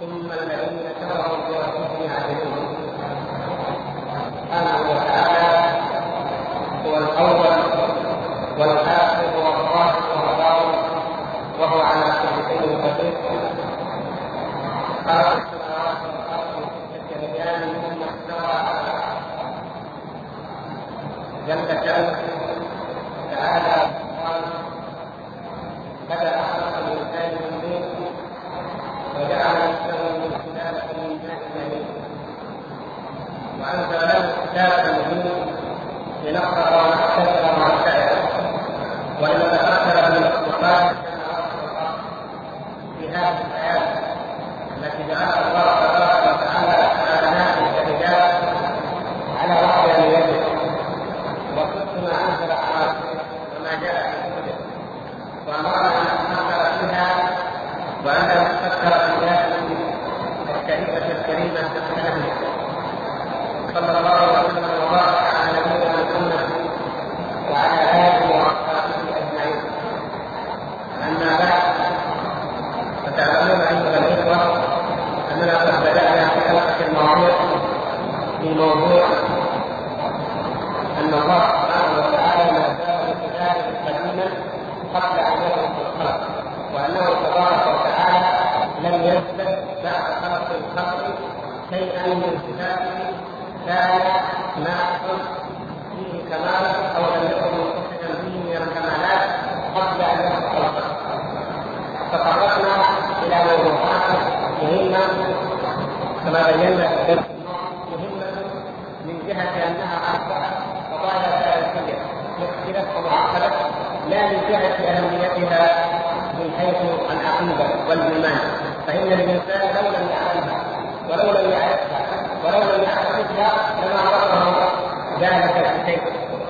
ثم الذين كفروا بربهم يعدلون سبحانه وتعالى هو الأول والاخر والظاهر والباطن وهو على كل شيء قدير والإيمان فإن الإنسان لو لم يعلمها ولو لم يعرفها ولو لم يعتقدها لما عرفها ذلك الشيء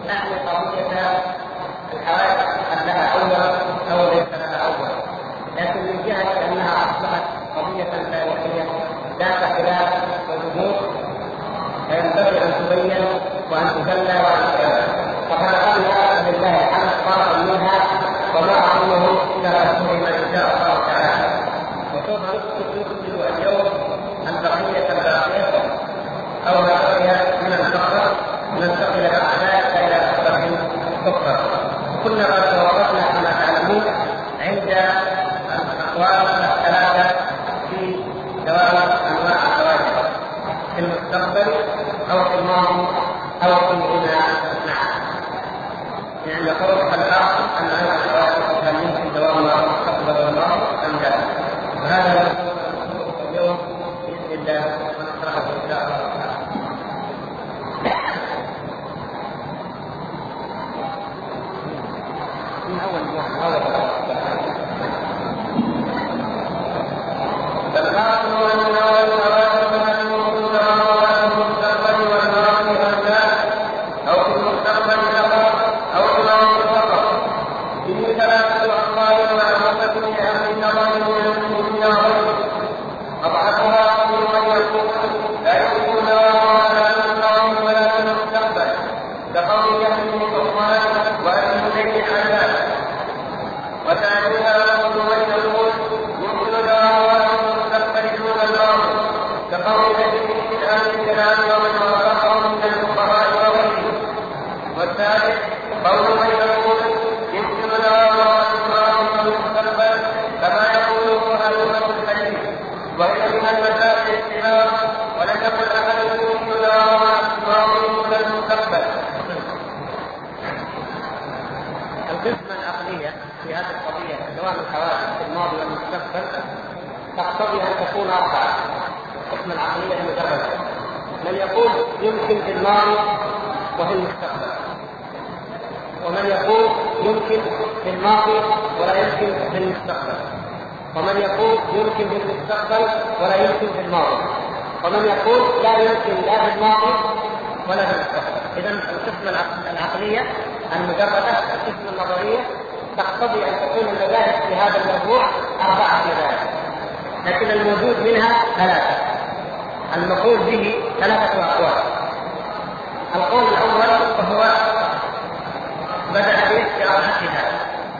نحن قضيه الحوادث ان لها اولا أو ليس لها اولا لكن من جهة أنها أصبحت قضية تاريخيه ذات خلاف وجمهور فينبغي أن تبين وأن تجلى منها ثلاثة. المقول به ثلاثة أقوال. القول الأول وهو بدأ به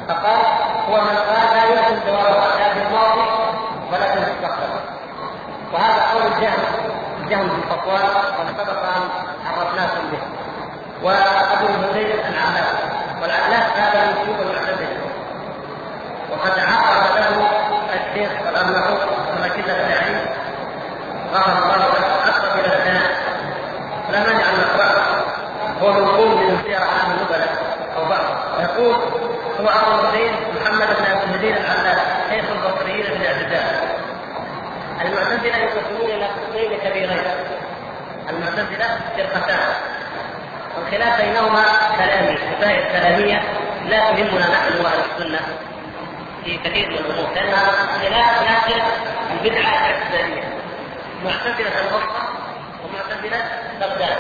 فقال هو من قال لا يكن جواب لا في الماضي ولا في المستقبل وهذا قول الجهم. الجهم بن قد سبق المعتزلة يقسمون إلى قسمين كبيرين. المعتزلة فرقتان. والخلاف بينهما كلامي مسائل كلامية. لا تهمنا نحن أهل السنة في كثير من الأمور لانها خلاف داخل البدعة الاعتزاليه معتزله الوسطى ومعتزلة بغداد.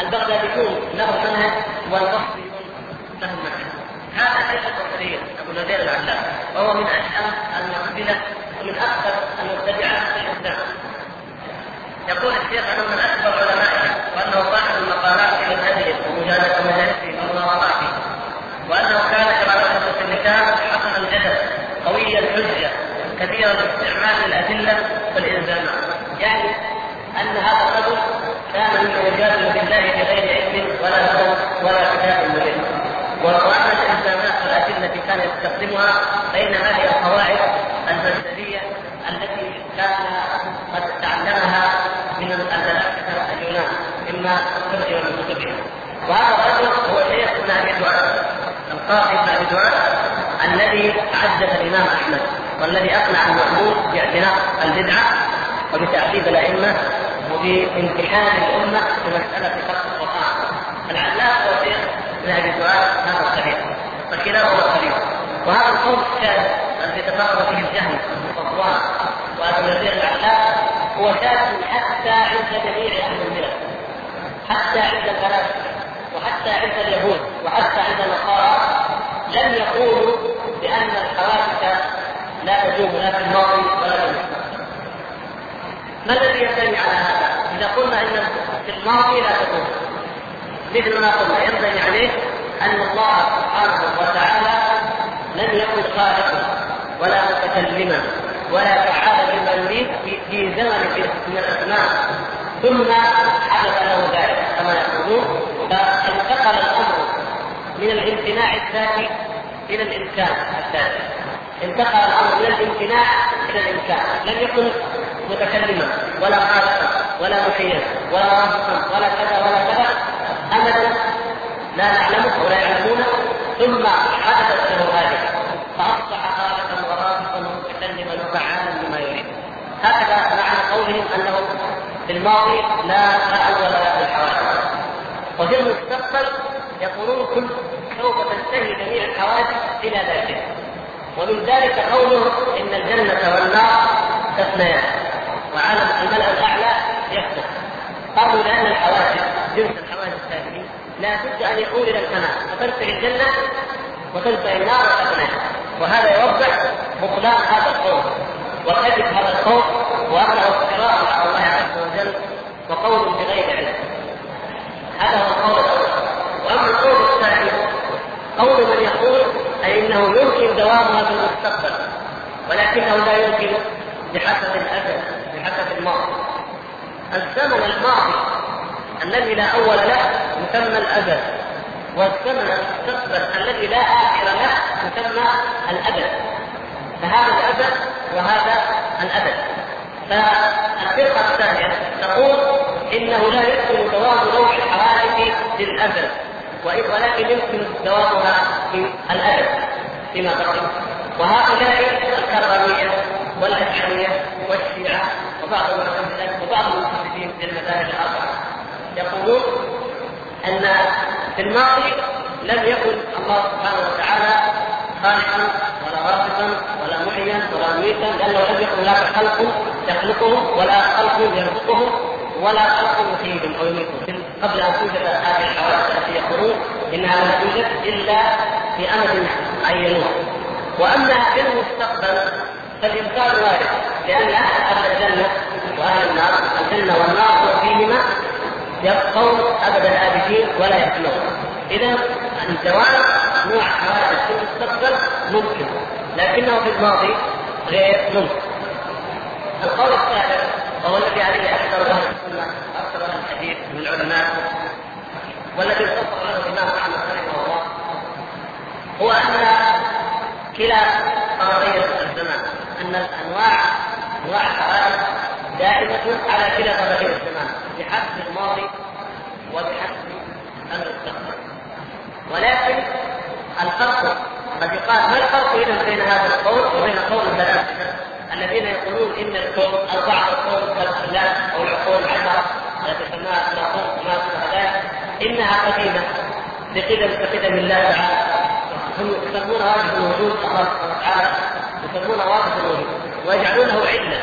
البغداديون لهم منهج والبصريون لهم منهج. هذا شيخ البصريين أبو الوزير العلام وهو من اشهر المعتزلة ومن أكثر المبتدعه في الإسلام. يقول الشيخ أنه من أكبر علمائه وأنه صاحب المقالات في مذهبه ومجالسه مجالسه ومناظراته وأنه كان كما ذكرت في الكتاب حسن الجدل قوي الحجة كثير الاستعمال الأدلة والالزامات يعني أن هذا الرجل كان ممن يجادل بالله بغير علم ولا هدى ولا كتاب مبين. وان الإلزامات والأدلة التي كان يستخدمها بينما هي التي كان قد تعلمها من اليونان اما الطب ومن كتبهم وهذا الرجل هو شيخ ابن أبي دعاء القاضي ابن أبي دعاء الذي عجز الإمام أحمد والذي أقنع المأمون باعتناق البدعة وبتعذيب الأئمة وبامتحان الأمة في مسألة خلق القرآن. العلاق هو شيخ ابن أبي دعاء هذا القبيل فكلاهما قليل وهذا القول الشاذ الذي تفرد فيه الجهل وأبو الوزير العلاق هو شاذ حتى عند جميع أهل الملل حتى عند الفلاسفة وحتى عند اليهود وحتى عند النصارى لم يقولوا بأن الحوادث لا تدوم لا في الماضي ولا في المستقبل. ما الذي ينبني على هذا؟ إذا قلنا إن في الماضي لا تدوم مثل ما قلنا ينبني عليه أن الله سبحانه وتعالى لم يكن خالقا ولا متكلما ولا فعالا لما يريد في زمن من الاسماء ثم حدث له ذلك كما يقولون. فانتقل الأمر من الامتناع الذاتي إلى الإمكان الذاتي انتقل الأمر من الامتناع إلى الإمكان. لم يكن متكلما ولا خالقا ولا محيا ولا رازقا ولا كذا ولا كذا أبدا. لا نعلمه ولا يعلمونه. ثم حدثت له هذه. فأصبح خالقا ورازقا ومتكلما وفعالا لما يريد هكذا معنى قولهم أنه في الماضي لا اول للحوادث وفي المستقبل يقولون كل سوف تنتهي جميع الحوادث إلى ذلك ومن ذلك قوله إن الجنة والنار تفنيان. وعالم الملأ الأعلى يفتح قالوا لأن الحوادث جنس الحوادث هذه لا بد أن يؤول إلى الفناء. فتنتهي الجنة وتنتهي النار وتفنى وهذا يوضح بطلان هذا القول. وكذب هذا القول وانه افتراء على الله عز وجل وقول بغير علم. هذا هو القول الأول. وأما القول الثاني قول من يقول انه يمكن دوامها في المستقبل ولكنه لا يمكن بحسب الازل بحسب الماضي. الزمن الماضي الذي لا أول له يسمى الازل والزمن المستقبل الذي لا آخر له يسمى الابد فهذا الابد وهذا الابد فالفرقة الثانية تقول إنه لا يمكن دوام نوع الحوادث للابد ولكن يمكن دوامها في الابد فيما بقي. وهؤلاء الكراميه والاشعريه والشيعة وبعض المعتزلة وبعض في المذاهب الأربعة يقولون أن في الماضي لم يكن الله سبحانه وتعالى خالقا ولا رازقا ولا محيا ولا مميتا لأنه لم يكن هناك خلق يخلقهم ولا خلق يرزقهم ولا خلق يحييهم أو يميتهم قبل أن توجد هذه الحوادث التي يقولون إنها لم توجد إلا في أمد عينوه. وأما في المستقبل فالإمكان وارد لأن أهل الجنة وأهل النار الجنة والنار فيهما يبقون أبد الآبدين ولا يفنون. إذا الزواج نوع حوادث في المستقبل ممكن لكنه في الماضي غير ممكن. القول الثالث وهو الذي عليه أكثر أهل السنة أكثر أهل الحديث من العلماء والذي فسر له الإمام أحمد رحمه الله هو أن كلا طرفي الزمان أن الأنواع أنواع الحرائق دائمة على كلا طرفي الزمان بحسب الماضي وبحسب المستقبل. ولكن الفرق قد يقال ما الفرق اذا بين هذا القول وبين قول الفلاسفه الذين يقولون إن الكون أو بعض الكون كالافلام أو العقول العشره التي سماها افلاطون وما ذلك إنها قديمة. بقدم كقدم الله تعالى. هم يسمون واجب الوجود الله سبحانه وتعالى يسمونه واجب الوجود. ويجعلونه عله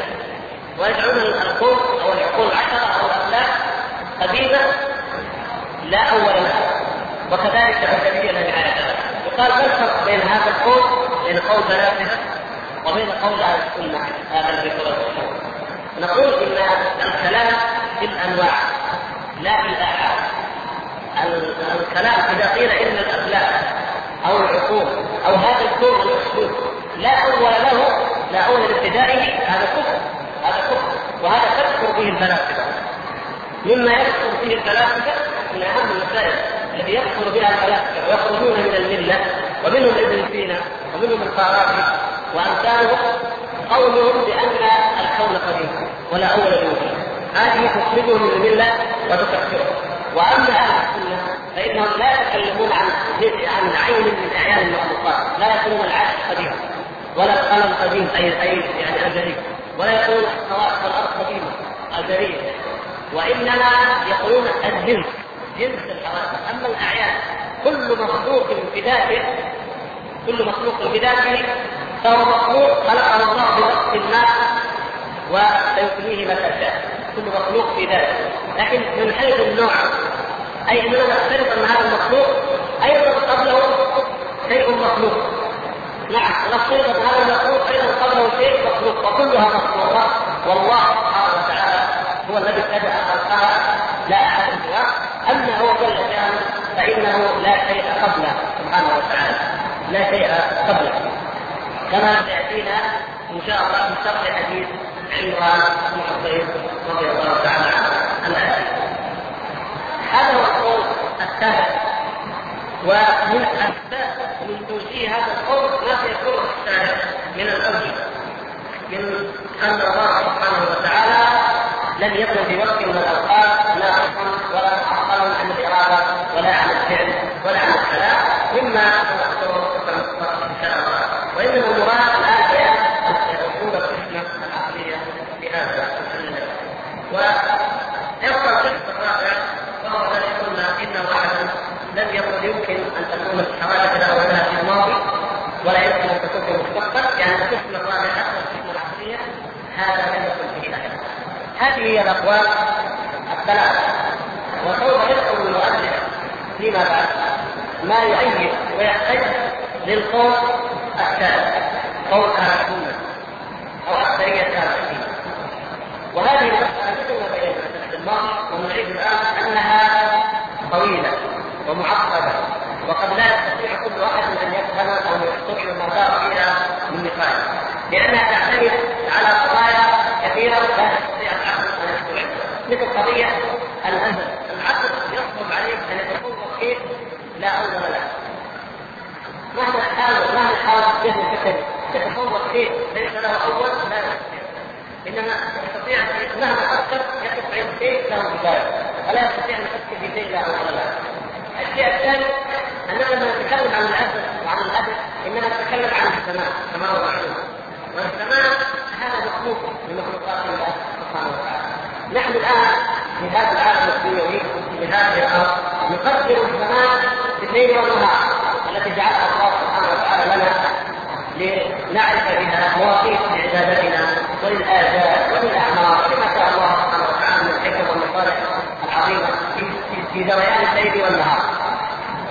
ويجعلون الكون أو العقول العشره أو الافلام قديمة لا أول لها. وكذلك لا نهايه لها يقال ما الفرق بين هذا القول بين قول فلاسفه وبين قول أهل السنة؟ هذا الذي نقول إن الكلام في الأنواع لا في الاحاد الكلام إذا قيل إن الافلام أو العقول أو هذا الكون المحدود لا أول له لا أول لابتدائه هذا كفر. هذا كفر. وهذا تكفر به الفلاسفه مما يكفر به الفلاسفه من أهم المسائل. الذي يكفر بها الفلاسفه ويخرجون من الملة ومنهم ابن سينا ومنهم الفارابي وأمثاله قولهم بأن الكون قديم ولا أول له. هذه تخرجه من الملة وتكفره وأما أهل السنة فإنهم لا يتكلمون عن عن عين من أعيان المخلوقات لا يقولون العرش قديم ولا القلم قديم أي أي يعني ازلي ولا يقولون السماوات والأرض قديمة ازليه وإنما يقولون الجنس جنس الحوادث أما الأعيان كل مخلوق بذاته كل مخلوق بذاته فهو مخلوق خلقه الله بوقت ما وسيفنيه متى شاء. كل مخلوق في ذاته لكن من حيث النوع أي أننا نفترض أن هذا المخلوق أيضا قبله شيء مخلوق. نعم نفترض أن هذا المخلوق أيضا قبله شيء مخلوق. وكلها مخلوقات. والله سبحانه وتعالى هو الذي ابتدأ خلقها فانه لا شيء قبله سبحانه وتعالى. لا شيء قبله. كما سيأتينا إن شاء الله في شرح حديث عمران بن حصين رضي الله تعالى عنه هذا هو القول الثالث. ومن أسباب من توجيه هذا القول ما سيكون الثالث من الاوجه من أن الله سبحانه وتعالى لم يكن في وقت من الأوقات ناقصا ولا معطلا عن الإرادة ولا عن الفعل ولا عن الكلام مما ان شاء الله وانما المراد الان بيان اصول الحكمه العقليه بهذا ويبقى القسم الرابع وهو الذي قلنا انه احد لم يكن يمكن أن تكون الحوادث الاولى في الماضي ولا يمكن أن تكون في المستقبل. يعني القسم الرابع حتى الحكمه العقلية هذا لم يكن فيه أحد. هذه هي الأقوال الثلاثة. وسوف يذكر المؤلف فيما بعد. ما يؤيد ويحتج للقول الثالث قول أهل السنة أو أكثرية أهل السنة وهذه المساله ما بينا في الماضي ونعيد الآن أنها طويلة ومعقدة وقد لا يستطيع كل واحد أن يفهم أو يستطيع المدار فيها من نقاش. لأنها تعتمد على قضايا كثيرة لا يستطيع العقل أن يستوعبها مثل قضية الازل العقل يصعب عليه أن يتصور شيء لا اول له. مهما حاول مهما حاول ذهن الفكري يتصور شيء ليس له أول لا إنما يستطيع مهما فكر يقف عند شيء له بدايه ولا يستطيع أن يفكر في شيء لا اول له. الشيء الثاني أننا لما نتكلم عن العبد وعن الابد إننا نتكلم عن السماء كما هو معلوم. والسماء هذا مخلوق من مخلوقات الله سبحانه وتعالى. نحن الآن في هذا العالم الدنيوي في هذه الأرض نقدر السماء بالليل والنهار التي جعلها الله سبحانه وتعالى لنا لنعرف بها مواقيت لعبادتنا وللآداب وللأعمار ولما شاء الله سبحانه وتعالى من الحكم والمصالح العظيمة في ذريان الليل والنهار.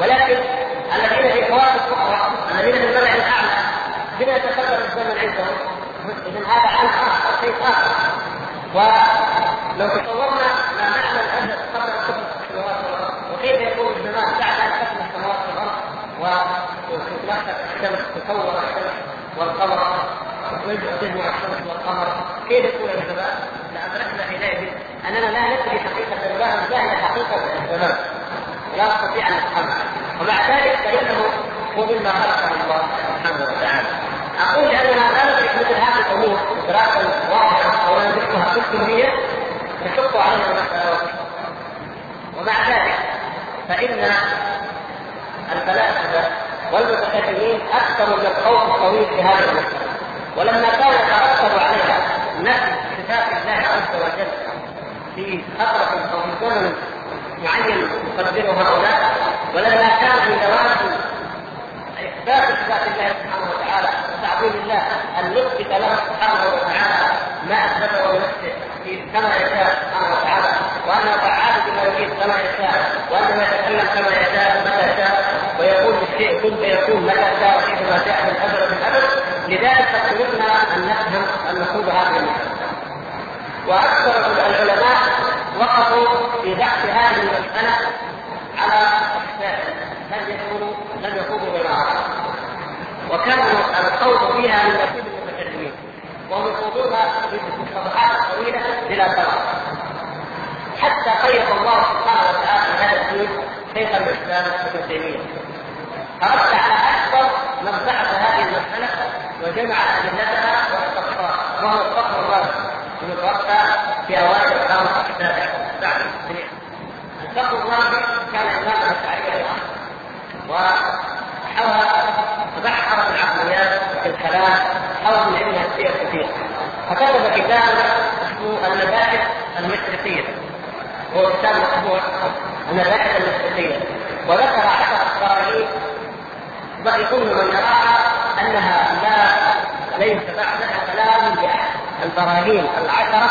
ولكن الذين في كواكب أخرى الذين في الملأ الأعلى بما يتكرر الزمن عندهم إذا هذا عن آخر شيء آخر. ولو تصورنا ما معنى الأجل قبل أن تخلق السماوات والأرض وكيف يكون الشمس تصور الشمس والقمر تجمع الشمس والقمر. كيف يكون الزمان؟ لأدركنا حينئذ أننا لا ندري حقيقة الزمان جهل حقيقة الزمان لا. نستطيع أن نفهمها. ومع ذلك فإنه هو مما خلقه الله سبحانه وتعالى. أقول لأننا لا ندرك مثل هذه الأمور إدراكا واضحا أو لا ندركها بالكلية تشق علينا المسألة. ومع ذلك فإن الفلاسفة والمتكلمين أكثر من الخوف الطويل في هذه المسألة ولما كان يترتب عليها نفي صفات الله عز وجل في فترة أو في زمن معين يقدره هؤلاء ولما كان في دوام إثبات صفات الله سبحانه وتعالى وتعظيم الله أن نثبت له سبحانه وتعالى ما أثبته لنفسه كما يشاء سبحانه وتعالى وانه فعال بما يريد كما يشاء وانه يتكلم كما يشاء متى شاء للشيء كن فيكون متى شاء وحيثما شاء من ابد من ابد لذلك قد أن نفهم ان نخوض هذه المساله وأكثر العلماء وقفوا في بحث هذه المسألة على اقسام لم يكونوا لم يخوضوا بمعها وكانوا الخوض فيها من نصيب المتكلمين وهم يخوضونها في صفحات طويلة بلا ثمر حتى قيض الله سبحانه وتعالى هذا الدين شيخ الإسلام ابن تيمية. أردت على أكبر من بحث هذه المسألة وجمع أدلتها واستقصاها وهو الفخر الرازي المتوفى في أوائل القرن السابع بعد الفخر الرازي كان إمام الأشعرية وحوى تبحر في العقليات في الكلام حوى من علمها السير كثير. فكتب كتابا اسمه المباحث المشرقية. هو كتاب مطبوع المباحث المشرقية. وذكر عشر براهين يظن من يراها أنها لا ليس بعدها كلام باحد البراهين العشرة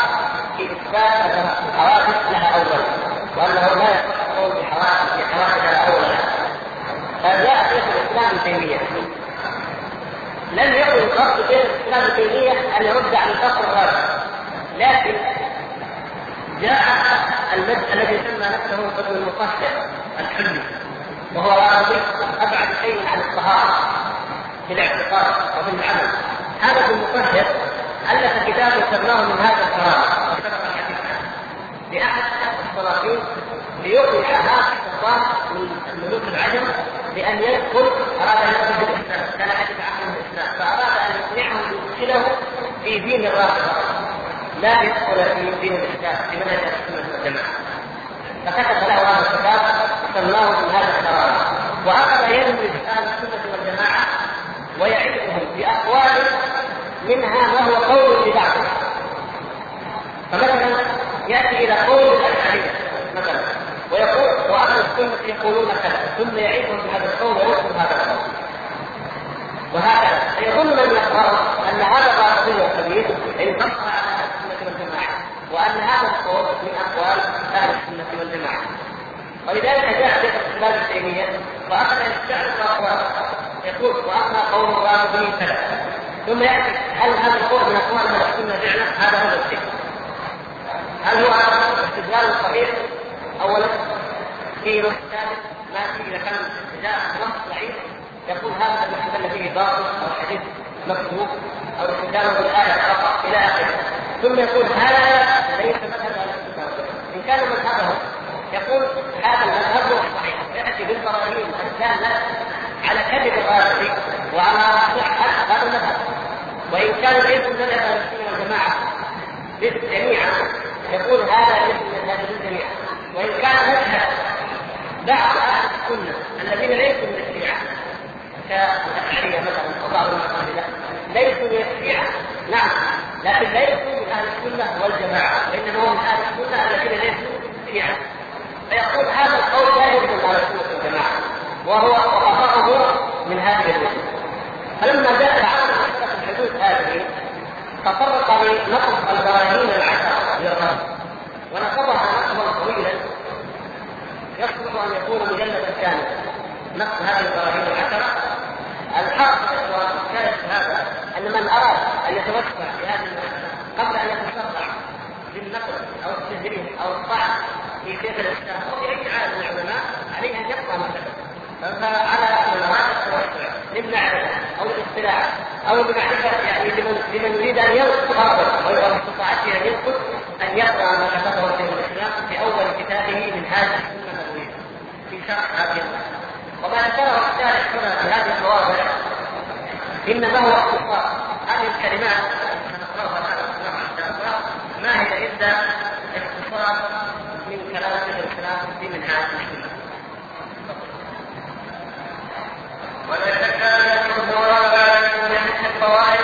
في إثبات الحوادث لها اولا وأنه لا يصح بحوادث لها اولا. فجاء شيخ الإسلام ابن تيمية. لم يكن قصد شيخ الإسلام ابن تيمية أن يرد عن الفصل الرابع. لكن جاء الذي سمى نفسه ابن المطهر الحلي وهو عربي ابعد شيء عن الطهارة في الاعتقاد وفي العمل. هذا المطهر ألف كتابا سماه من هذا الكرامه وسبق الحديث لأحد السلاطين ليوقع هذا السلطان من ملوك العجم بأن يدخل أراد أن يدخل الاسلام كان حديث عن الإسلام. فأراد أن يقنعه يدخله في دين الرافضة. لا يدخل في دين الإسلام في منهج السنة والجماعة. فكتب له هذا الكتاب سماه من هذا الكرامه واخذ ينمي أهل السنة والجماعة ويعدهم بأقوال منها ما هو قول لبعضه فمثلا يأتي إلى قول الاشعريه مثلا ويقول وأهل السنة يقولون كذا ثم يعيدهم بهذا القول ويرسل هذا القول. وهكذا. يظن من يقرأ أن هذا باطل كبير انتصر على وأن هذا القول من أقوال أهل السنة والجماعة. ولذلك جاء شيخ الإسلام ابن تيمية وأخذ يستعرض الاقوال يقول واما قول الرافضين كذا ثم يأتي هل هذا القول من أقوال أهل السنة فعلا هذا هو الشيء. هل هو استدلال صحيح اولا في نص ثالث ما في إذا كان جاء نص ضعيف يقول هذا المحتمل فيه باطل أو حديث مكتوب أو استدلال بالايه فقط إلى آخره. ثم يقول هذا ليس مذهب أهل إن كان مذهبه يقول هذا المذهب هو الصحيح ياتي بالبراهين الداله على كذب الرازي وعلى صحه هذا المذهب. وإن كان ليس مذهب أهل السنة والجماعة جميعا يقول هذا ليس مذهب الجميع وإن كان مذهب بعض أهل السنة الذين ليسوا من الشيعة كالاشعريه مثلا وبعض المعتزله ليسوا من الشيعة نعم لكن ليسوا من أهل السنة والجماعة وإنما هم من أهل السنة الذين ليسوا شيعه فيقول هذا القول لا يوجد على السنة والجماعة وهو وقفه من هذه الوجوه فلما جاء تعالى مساله الحدود هذه تطرق لنقص البراهين العشره للرب ونقضها نقضا طويلا. يصلح أن يكون مجلدا كاملا نقص هذه البراهين الحاصل يا هذا؟ أن من أراد أن يتوسع في هذه المسألة قبل أن يتسرع بالنقد أو التدريب أو الطعن في شيخ الإسلام أو في أي عالم من العلماء عليه أن يقرا مثلا فعلى من اراد التوسع للمعرفة أو الاطلاع أو المعرفة يعني لمن لمن يريد أن ينقد غرضه أو على استطاعته أن ينقد أن يقرأ ما كتبه شيخ الإسلام في أول كتابه من هذه السنة النبويه في شرح هذه المسألة. وما ذكره الشارح هنا في هذه المواضع إنما هو اختصار هذه الكلمات ما هي إلا اختصار من كلام ابن الكلام في منهاج ولا شك ان القواعد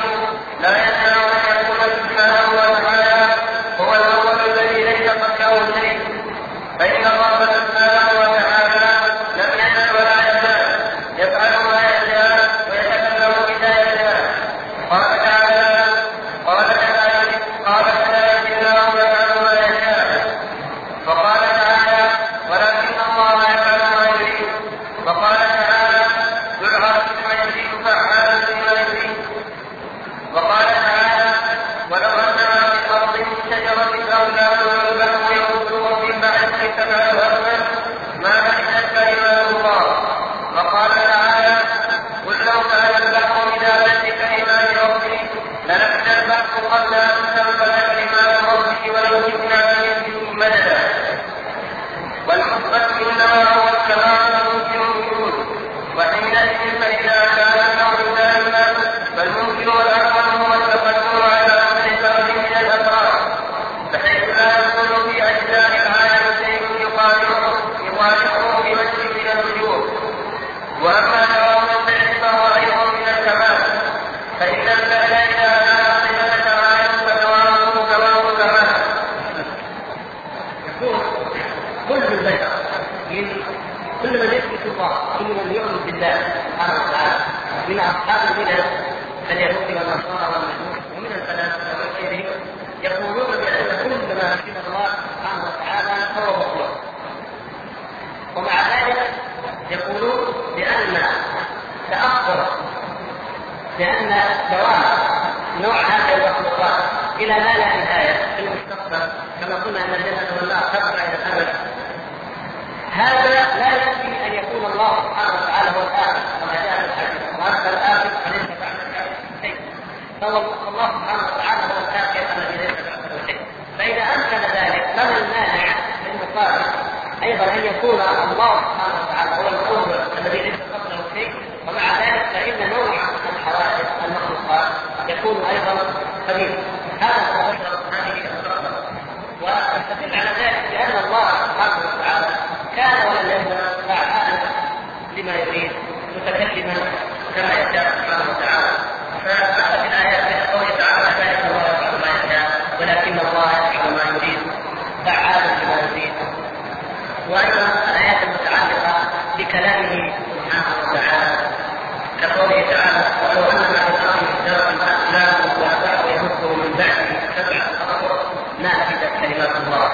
كل من يثبت الله كل من يؤمن بالله سبحانه وتعالى. من أصحاب البدع كاليهود والنصارى والمجوس ومن الفلاسفة وغيرهم يقولون بأن كل ما كتب الله سبحانه وتعالى فهو مخلوق. ومع ذلك يقولون بأن تأخر لأن دوام نوع هذه المخلوقات إلى ما لا نهاية في المستقبل. كما قلنا أن الجنة والنار تبقى إلى الابد هذا لا يكفي أن يكون الله سبحانه وتعالى هو الآخر كما جاء في الحديث وانت الآخر فليس بعدك شيء الله سبحانه وتعالى هو الآخر الذي ليس بعده شيء فإذا أمكن ذلك فما المانع للمقابل أيضا أن يكون الله سبحانه وتعالى هو الأول الذي ليس قبله شيء ومع ذلك فإن نوع الحوادث المخلوقات يكون أيضا قليلا حياكم الله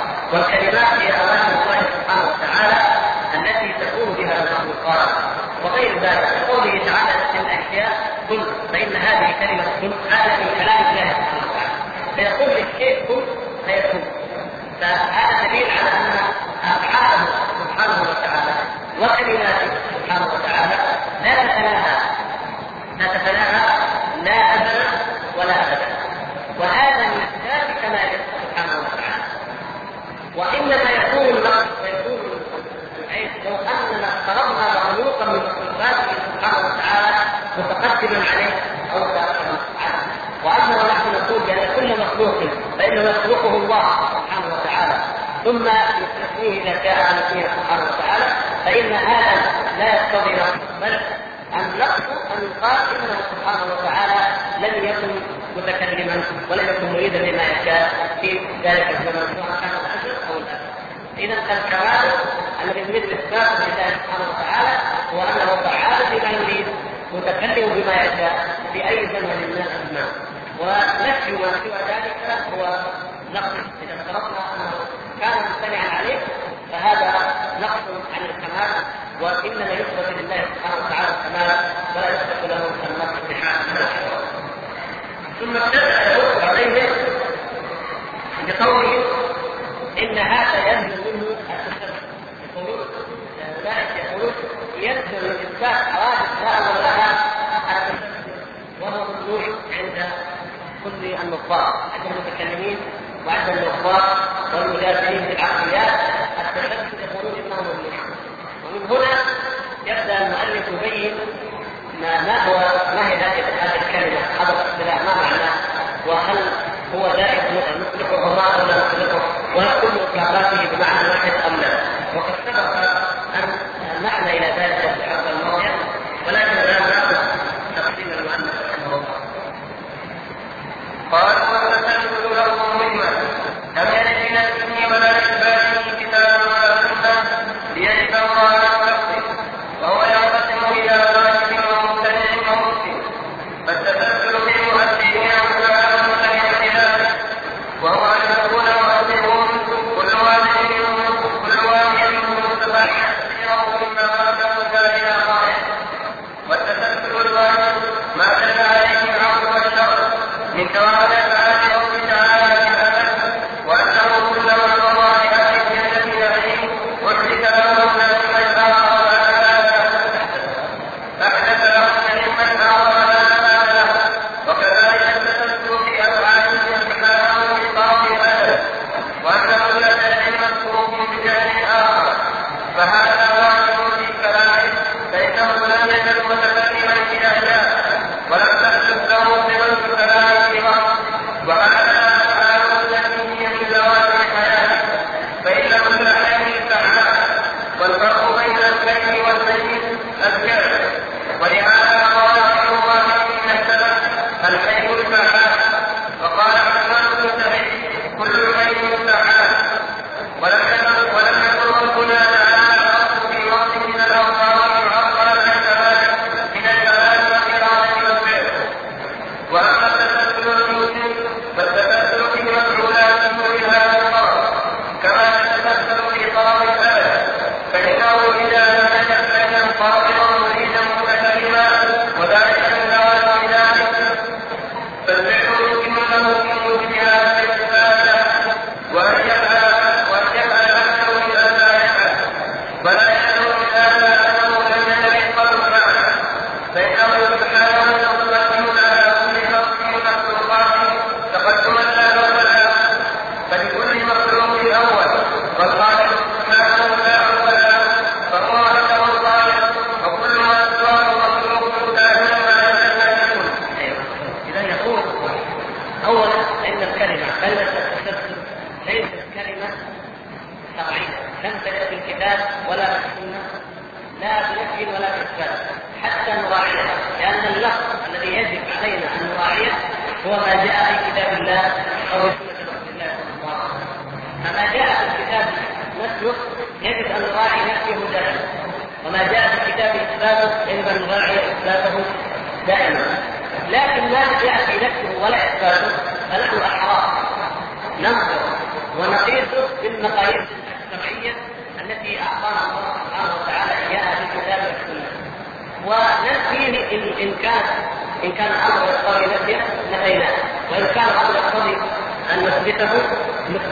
هذا لا يقتضي بل النقص أن يقال إنه سبحانه وتعالى لم يكن متكلما ولم يكن مريدا لما يشاء في ذلك الزمن سواء كان العشر أو الاكثر. إذا الكمال الذي يريد الإثبات لله سبحانه وتعالى هو أنه فعال بما يريد متكلم بما يشاء في أي زمن من الازمان ونفي ما سوى ذلك هو نقص. إذا افترضنا أنه كان مستمعا عليه فهذا نقص عن وإنما يثبت لله سبحانه وتعالى الكمال ولا يثبت له النقص بحال ثم ابتدأ عليه بقوله إن هذا ينزل منه يقولون اولئك يقولون ينزل من حوادث هذا ولها التسبب وهو ممنوع عند كل النظار عند المتكلمين وعند النظار والمجادلين العقليات التسبب يقولون انه ممنوع ومن هنا يبدا المؤلف يبين ما ما هو ما هي هذه الكلمة هذا الاصطلاح ما معناه؟ وهل هو دائم نطلقه ما ولا نطلقه وهل كل اطلاقاته بمعنى واحد أم لا؟ وقد سبق أن المعنى إلى ذلك في الحلقة الماضيه ولكن الان ناخذ تفصيل المؤلف رحمه الله. قال والتسلسل له مهمة لم يرد من ولا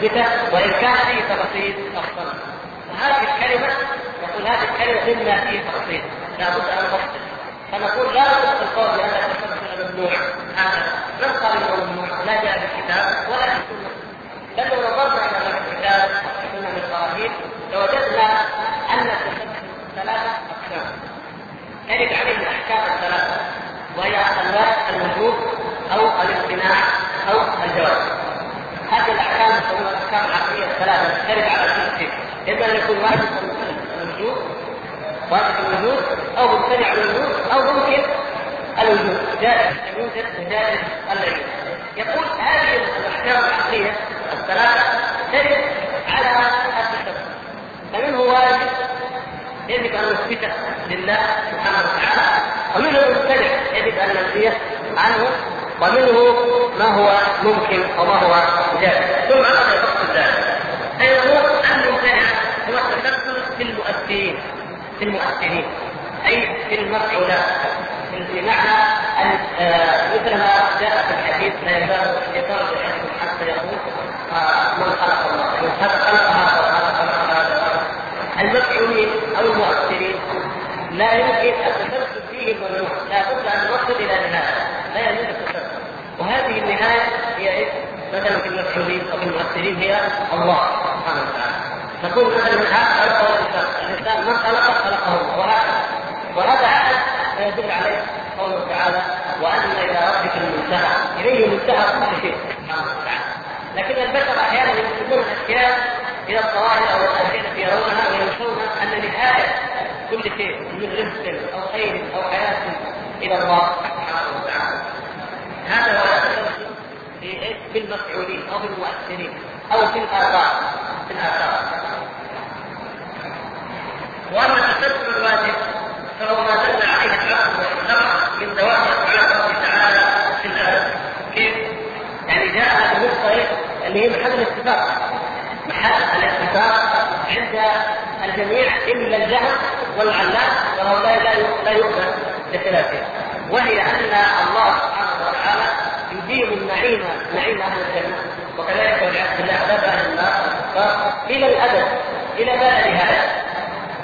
نثبته وإن كان فيه تفصيل افضل وهذه الكلمة يقول هذه الكلمة مما فيه تفصيل لابد أن نفصل فنقول لا نطلق القول بأن التسلسل ممنوع. هذا لم قال إنه ممنوع لا جاء في الكتاب ولا في السنة. بل لو نظرنا إلى الكتاب والسنة من البراهين لوجدنا أن التسلسل ثلاثة أقسام. ترد عليه الأحكام الثلاثة وهي انواع الوجوب أو الامتناع أو الجواز. هذه الأحكام تسمى الاحكام العقليه الثلاثه ترد على التسلسل إما أن يكون واجب الوجوب واجب الوجود أو ممتنع الوجود أو ممكن الوجود. جائز أن يوجد وجائز الا يوجد يقول هذه الأحكام العقلية الثلاثة ترد على التسلسل فمنه واجب؟ يجب أن نثبته لله سبحانه وتعالى. ومنه مبتدع يجب أن ننفيه عنه ومنه ما هو ممكن وما هو جائز ثم هذا فقط ذلك أيضا المبتدع هو التسلسل في المؤثرين في المؤثرين. أي في المفعولات بمعنى أن آه، مثل ما جاء في الحديث لا يزال الشيطان حتى يقول آه، من خلق الله من هذا خلق هذا وهذا خلق هذا المفعولين أو المؤثرين لا يمكن التسلسل فيه ممنوع لا بد أن نصل يجوز التسلسل وهذه النهاية هي إيش؟ مثلا في المفعولين أو في المؤثرين هي الله سبحانه وتعالى. نقول مثلا من هذا خلقه الإنسان. الإنسان من خلقه خلقه الله. وهكذا وهذا عدد ما يدل عليه قوله تعالى وأن إلى ربك المنتهى. إليه منتهى كل شيء سبحانه وتعالى. لكن البشر أحيانا ينسبون الأشياء إلى الظواهر أو الأشياء التي يرونها وينسون أن نهايه كل شيء من رزق أو خير أو حياة إلى الله. هذا التسلسل في المفعولين أو في المؤثرين أو في الآثار في الآثار. واما التسلسل الواجب فهو ما دل عليه العقل والشرع من دوام افعال الله تعالى في الادب كيف؟ يعني جاء بنقطه اللي هي محل الاتفاق. محل الاتفاق عند الجميع إلا الجهل والعلام وهؤلاء لا يؤمن بخلافه. وهي أن الله سبحانه وتعالى يديم النعيم نعيم أهل الجنة. وكذلك والعياذ بالله عذاب أهل النار إلى الأبد إلى ما نهايه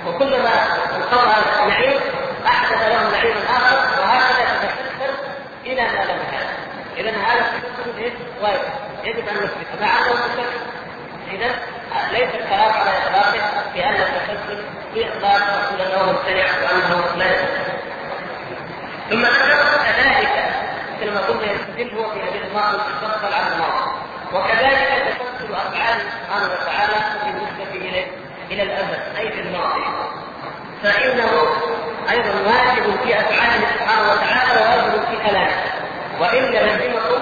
وكلما انقضى النعيم أحدث لهم نعيما آخر وهكذا تتسلسل إلى ما لا نهايه اذا هذا التسلسل إيش؟ واجب. يجب أن نثبته مع انه مستقبل اذا ليس الكلام على إطلاقه بأن التسلسل في اطلاق رسول الله ممتنع وأنه لا يستقبل ثم ذكر كذلك مثل ما قلنا يستدل هو في هذه الماضي المستقبل على الماضي وكذلك تسلسل أفعال سبحانه وتعالى بالنسبة اليه إلى الابد أي في الماضي. فإنه أيضا واجب في أفعاله سبحانه وتعالى وواجب في كلامه. وإن لزمكم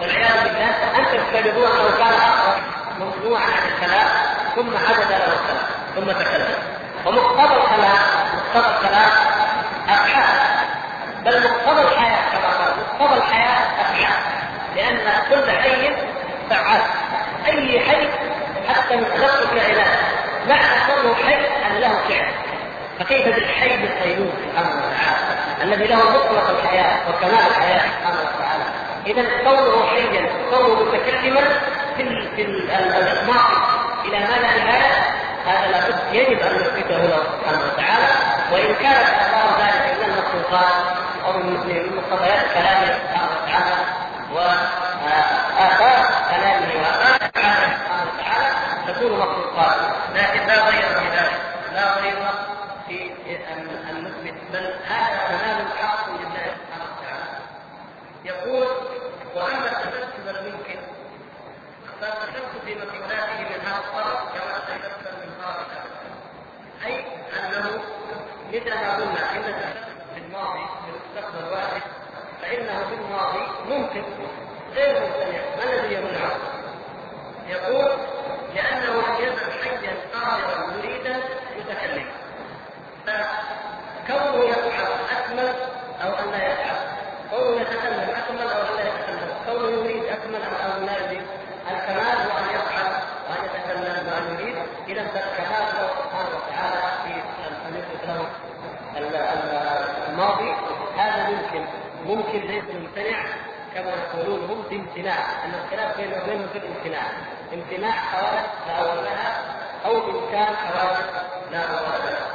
والعياذ بالله أن تفترضوا انه كان اقرب ممنوعا عن الكلام ثم حدث له الكلام ثم تكلم. ومقتضى الكلام مقتضى الكلام أفعال. بل مقتضى الحياة كما قال مقتضى الحياة أفعال لأن كل حي فعال. أي حي حتى خلق الكائنات معنى كونه حي أن له فعل. فكيف بالحي القيوم سبحانه وتعالى. الذي له مطلق الحياة وكمال الحياة سبحانه وتعالى. اذا كونه حيا كونه متكلما في في الماضي إلى ما لا نهايه هذا لابد يجب أن نثبته له سبحانه وتعالى. وإن كانت اثار ذلك من المخلوقات أو من مقتضيات كلامه سبحانه وتعالى وآثار كلامه واثار افعاله سبحانه وتعالى تكون مخلوقات. لكن لا غير في ذلك. لا غير في ان نثبت بل هذا كمال حق لله سبحانه وتعالى. يقول وأما التسلسل الممكن فالتسلسل في مفعولاته من هذا الطرف كما تيسر من طرف أي أنه مثل ما قلنا إن التسلسل في الماضي في المستقبل واحد فانه في الماضي ممكن غير ممتنع ما الذي يمنعه؟ يقول لأنه لم يزل حيا قادرا متكلما فكونه يفعل اكمل أو ان لا يفعل كونه يتكلم اكمل أو ان لا يتكلم كونه يريد اكمل أو ان لا يريد الكمال هو ان يفعل وان يتكلم وان يريد اذا فالكمال له سبحانه وتعالى في ان يثبت له الماضي هذا ممكن ممكن ليس ممتنع كما يقولون هم في امتناع أن الخلاف بينهم وبينهم في الامتناع. امتناع حوادث لها أو بامكان حوادث لا اول لها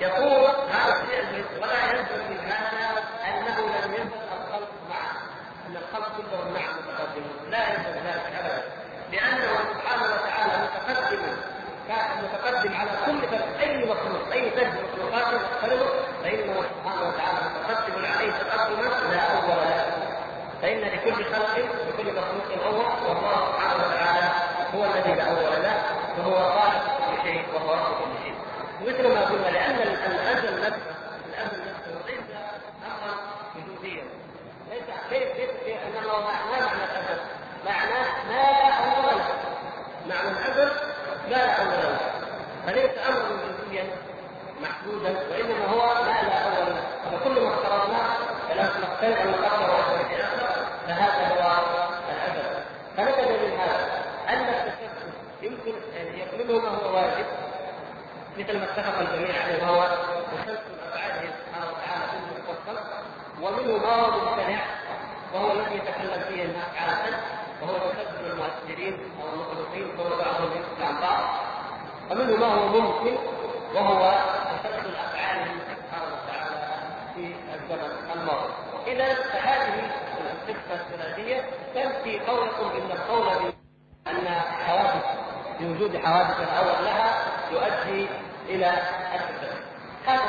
يقول هذا الشيء ولا يلزم من هذا أنه لم يزل الخلق معه. أن الخلق كلهم معه متقدمون. لا يلزم ذلك ابدا. لأنه سبحانه وتعالى متقدم متقدم على كل أي مخلوق أي فرد مخلوقاته يختلف فإنه سبحانه وتعالى متقدم عليه تقدما لا اول له لكل خلق لكل مخلوق اول والله سبحانه وتعالى هو الذي لا اول له وهو خالق كل شيء وهو رب كل شيء. مثل ما قلنا لأن الازل نفسه الازل نفسه ليس امرا وجوديا ليس كيف كيف إنما ما معنى الازل؟ معناه ما لا اول له. معنى الازل لا لا اول له. محدودا وإنما هو ما لا اول له. فكل ما افترضناه فلا نختلف أن اخر فهذا هو الادب فنتج من هذا؟ أن التشبه يمكن أن يقلبه ما هو واجب مثل ما اتفق الجميع عليه وهو تسلسل أفعاله سبحانه وتعالى في المفصل ومنه ما هو ممتنع وهو الذي يتكلم فيه الناس عادة وهو تسلسل المؤثرين أو المخلوقين كل بعضهم عن بعض. ومنه ما هو ممكن وهو تسلسل أفعاله سبحانه وتعالى في الزمن الماضي. اذا فهذه القصة الثلاثيه تنفي قولكم إن القول ان حوادث بوجود حوادث الأول لها يؤدي إلى التسلسل. هذا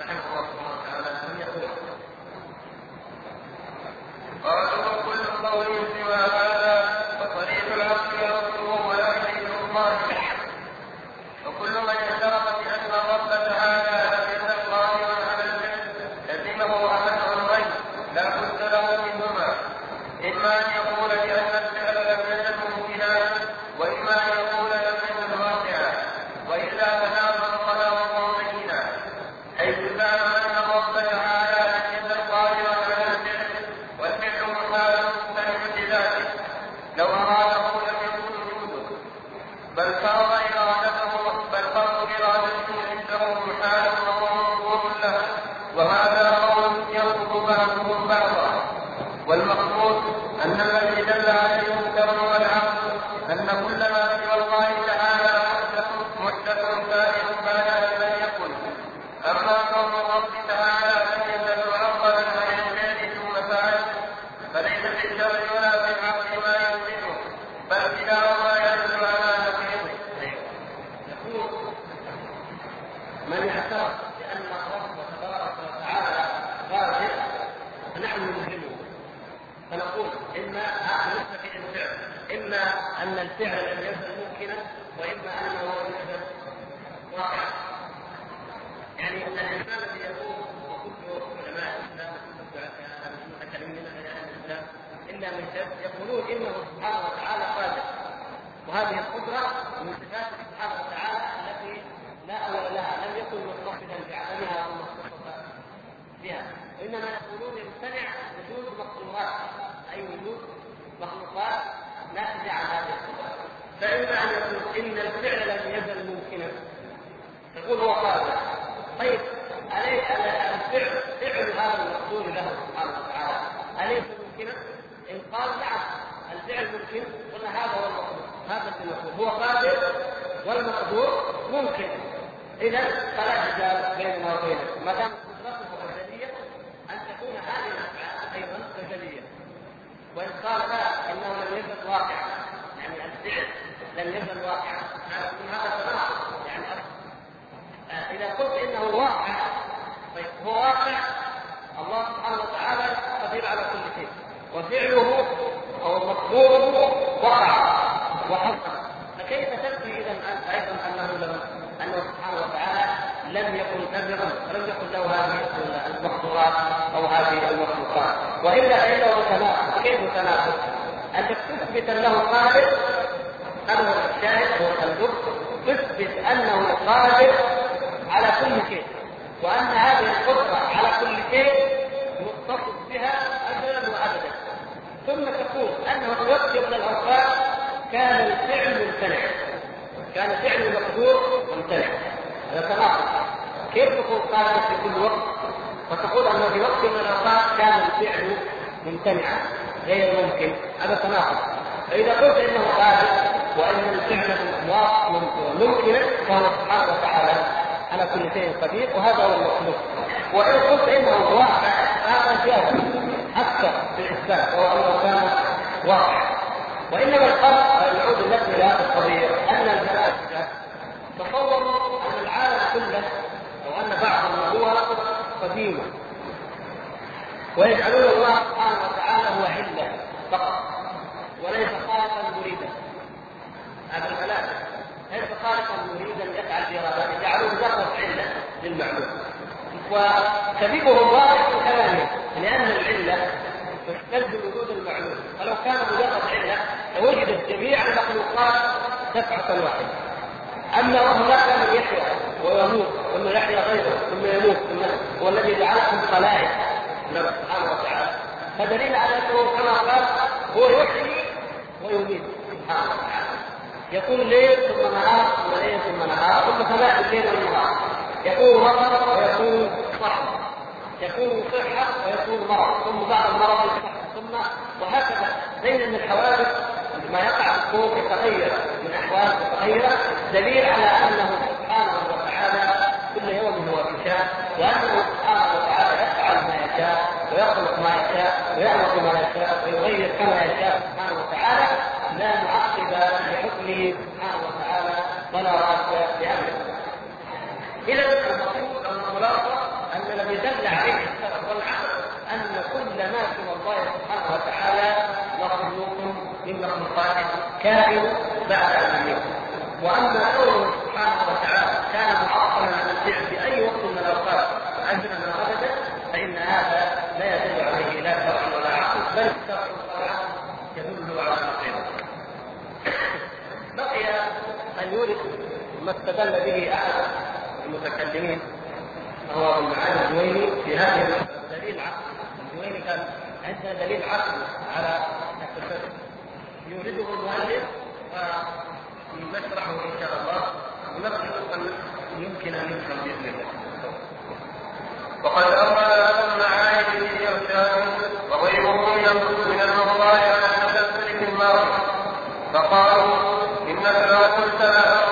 رحمه الله سبحانه وتعالى أن يقول قالوا وكل قول وأن الفعل ممكنا فهو سبحانه وتعالى على كل شيء قدير وهذا هو المطلوب وإن قلت إنه واقع هذا زياده أكثر في الاثبات وهو أنه كان واقع. وإنما الفرق نعود النفس إلى هذه القضية أن الفلاسفه تصوروا أن العالم كله أو ان بعضهم هو قديم. ويجعلون الله سبحانه وتعالى هو عله فقط وليس خالقا مريدا. هذا الفلاسفه ليس خالقا يريد أن يفعل في رغبته جعلوه مجرد عله للمعلوم. وسببه واضح في كلامهم لأن العلة تستلزم وجود المعلوم. ولو كان مجرد علة لوجدت جميع المخلوقات دفعه واحدة. أما وهو لا يحيا يحيى ويموت ثم يحيى غيره ثم يموت ثم هو الذي جعلكم خلائق. نعم. سبحانه وتعالى. فدليل على أنه كما قال هو يحيي ويميت. سبحانه وتعالى. يقوم ليل ثم نهار ثم ليل ثم نهار ثم ثلاث الليل والنهار يكون مرض ويكون صحة يكون صحة ويكون مرض ثم بعد المرض الصحة ثم وهكذا. بين من الحوادث ما يقع في الكون متغيرة من أحوال متغيرة دليل على أنه سبحانه وتعالى كل يوم هو في شاء وأنه سبحانه وتعالى يفعل ما يشاء ويخلق ما يشاء ويعمل ما يشاء ويغير كما يشاء سبحانه وتعالى. لا معقب لحكمه سبحانه وتعالى ولا راد لأمره. إذا المقصود أو الخلاصه أن الذي دل عليه السلف والعقل أن كل ما سوى الله سبحانه وتعالى مخلوق من مخلوقات كائن بعد أن يكون. وأما قوله سبحانه وتعالى كان معصما عن الفعل في أي وقت من الأوقات عندنا من فإن هذا لا يدل عليه لا شرع ولا عقل بل الشرع يورد ما استدل به أحد المتكلمين وهو ابن معاذ الجويني في هذه دليل عقل. الجويني كان عندنا دليل عقل على التسلسل يورده المؤلف ونشرحه إن شاء الله. ونرجو ان يمكن أن يفهم بإذن الله. وقد أورد لكم معاني في إرشاد وغيره ينقص من المغضاء على التسلسل في المرء فقالوا مهما قلت لأرجو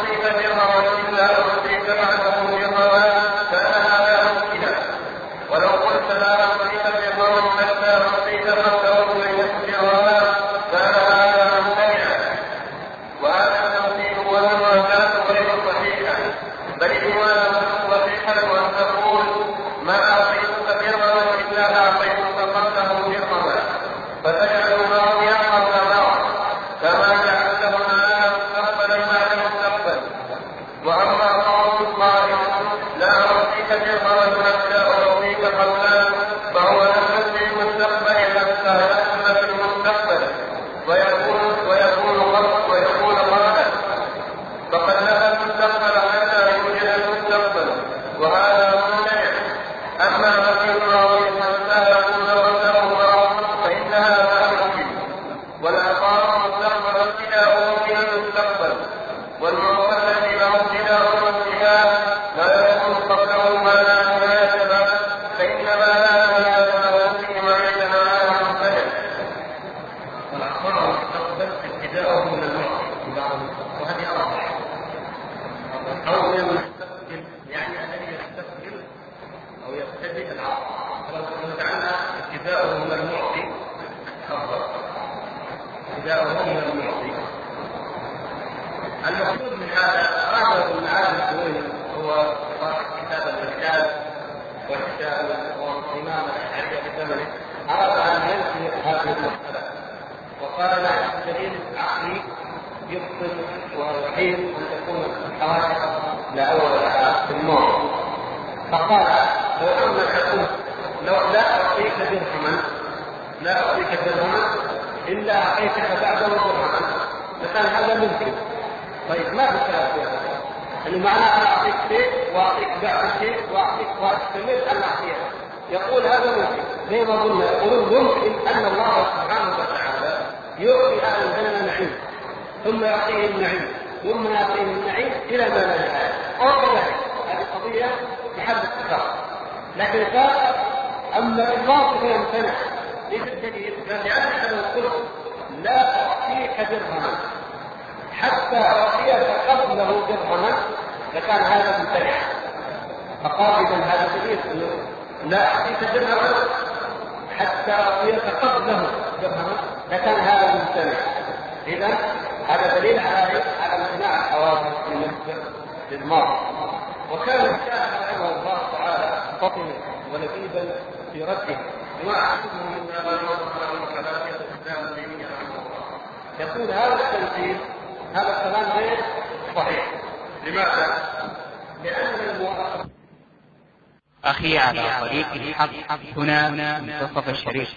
على طريق الحق. هنا منتصف الشريط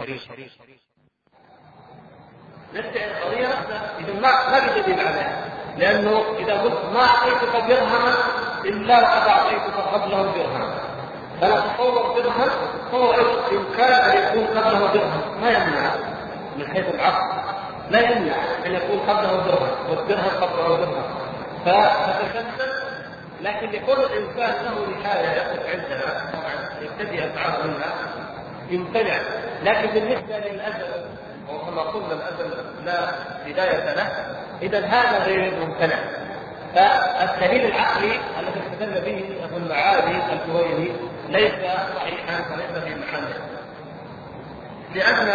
نستعين قضية إذا ما ما في دليل عليها. لأنه إذا قلت ما أعطيتك درهما إلا وقد أعطيتك قبله درهما. فلا تصور درهم تصور إن كان يكون قبله درهم ما يمنع. من حيث العقل. لا يمنع أن يكون قبله درهم والدرهم قبله درهم فتتسلسل لكن يكون الإنسان له نهاية يقف عندنا طبعا يبتدي افعاله منها يمتنع. لكن بالنسبة للأزل وكما قلنا الأزل لا بداية له إذا هذا غير ممتنع. فالدليل العقلي الذي استدل به أبو المعالي الجويني ليس صحيحا وليس في محله. لأن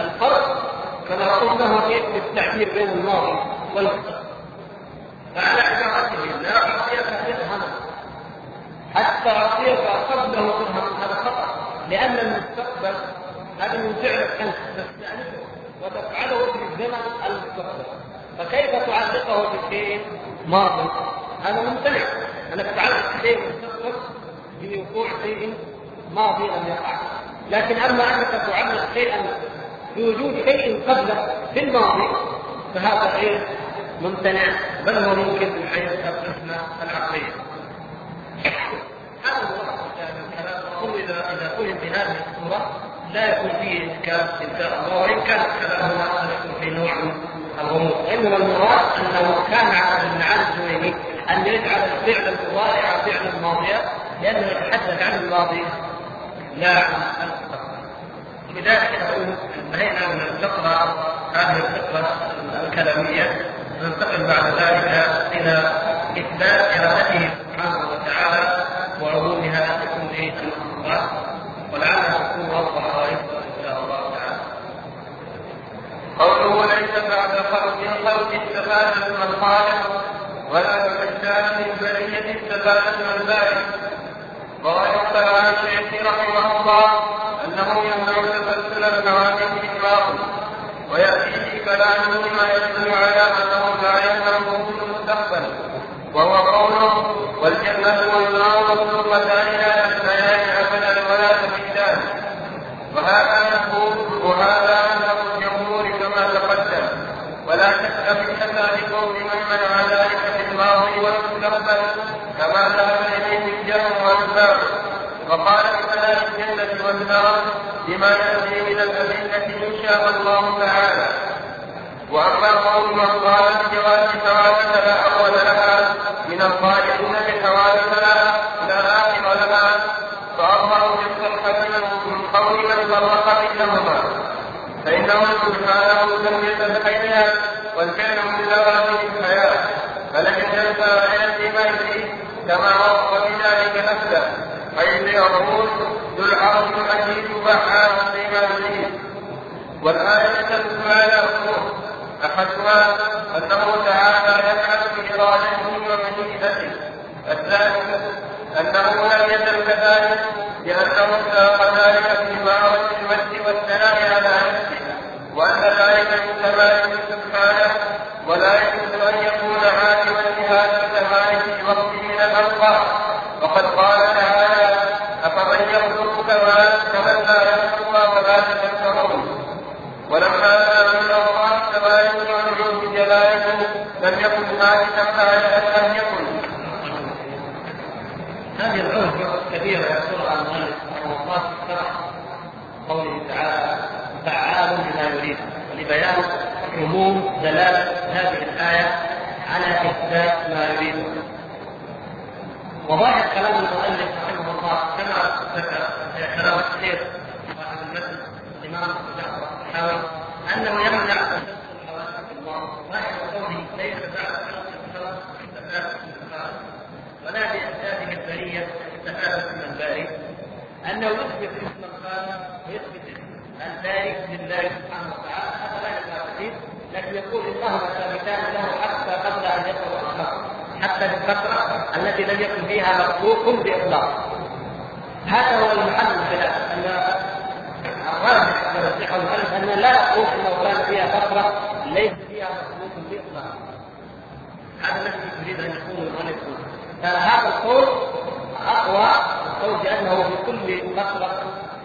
الفرق كما قلنا في التعبير بين الماضي والمستقبل. فعلى عبارته لا اعطيك درهما حتى أعطيك قبله هذا خطأ. لأن المستقبل هذا من فعلك انت تستانفه وتفعله في الزمن المستقبل. فكيف تعلقه بشيء ماضي. هذا ممتنع. انك تعلق شيء مستقبل بوقوع شيء ماضي لم يقع. لكن أما أنك تعلق شيئا بوجود شيء قبله في الماضي فهذا غير ممتنع. بل هو ممكن من حيث القسمه العقليه. هذا هو الكلام أقول اذا إذا فهم بهذه الصورة لا يكون فيه ان شاء الله وإن كان كلامنا يدخل في نوع الغموض. إنما المراد أنه كان على ابن علي أن يجعل الفعل المضارع فعلا ماضيا لأنه يتحدث عن الماضي لا عن المستقبل. لذلك نقول انتهينا من الفقرة هذه الفقرة الكلامية. ننتقل بعد ذلك إلى إثبات إرادته. سبحانه وتعالى وعمومها لكل المخلوقات ولعلها تكون اوضح وأيضا إن شاء الله تعالى. قوله ليس بعد خلق الخلق استفادة من الخالق ولا بعد من برية استفادة من البارئ وغير كلام الشيخ رحمه الله أنه يمنع تسلسل الحوادث اطلاقا وياتي في كلامه ما يدل على أنه لا يمنعه في المستقبل وهو قوله والجنة والنار مخلوقتان لا يحتاجان ابدا ولا تفيدان وهذا نقول وهذا مذهب الجمهور كما تقدم ولا شك في فساد قول من منع ذلك في الماضي والمستقبل كما ذهب اليه الجهل والباب وقال بفناء الجنة والنار بما يأتي من الأدلة إن شاء الله تعالى. وأما قول من قال بجواز حوادث لا أول لها. من القائلين بحوادث لا لا آخر لها. فأظهر بالصحة من قول من فرق بينهما. فإنه سبحانه لم يتبعها والفعل من الحياة. فلم يجلس يأتي ما يريد كما وصف بذلك نفسه. حيث يقول ذو العرش المجيد فعال يريد والآية تدل على أمور أحدها أنه تعالى يفعل بإرادته ومشيئته الثاني أنه لم يزل كذلك لأنه ساق ذلك في معرض المجد والثناء على نفسه وأن ذلك من كماله سبحانه ولا يجوز أن يكون عالما بهذا الكمال في وقت من الأوقات وقد قال تعالى أفمن يخلق كما كمن لا يخلق ولا تذكرون ولما كان من الله كذلك يعلم بجلاله لم يكن ذلك بعد أن لم يكن هذه العهدة كبيرة يذكرها المؤلف رحمه الله في شرح قوله تعالى فعال لما يريد ولبيان عموم دلالة هذه الآية على إثبات ما يريده وظاهر كلام المؤلف رحمه الله كما ذكر كلام الشيخ صاحب المتن الإمام أبو جعفر الصحاوي أنه يمنع تسلسل الحوادث في الله ظاهر قوله ليس بعد خلق الخلق استفادة من ولا بأسبابه البرية استفادة من الباري أنه يثبت اسم الخالق ويثبت الباري لله سبحانه وتعالى هذا لا يزال لكن يقول انهما ثابتان له حتى قبل ان يقرا الخلق الفترة التي لم يكن فيها مخلوق بإطلاق. هذا هو المحل الخلاف أن الراجح يرجحه المؤلف ان لا نقول انه كان فيها فتره ليس فيها مخلوق بإطلاق. هذا الذي يريد أن يقول المؤلف فهذا القول أقوى القول بأنه في كل فتره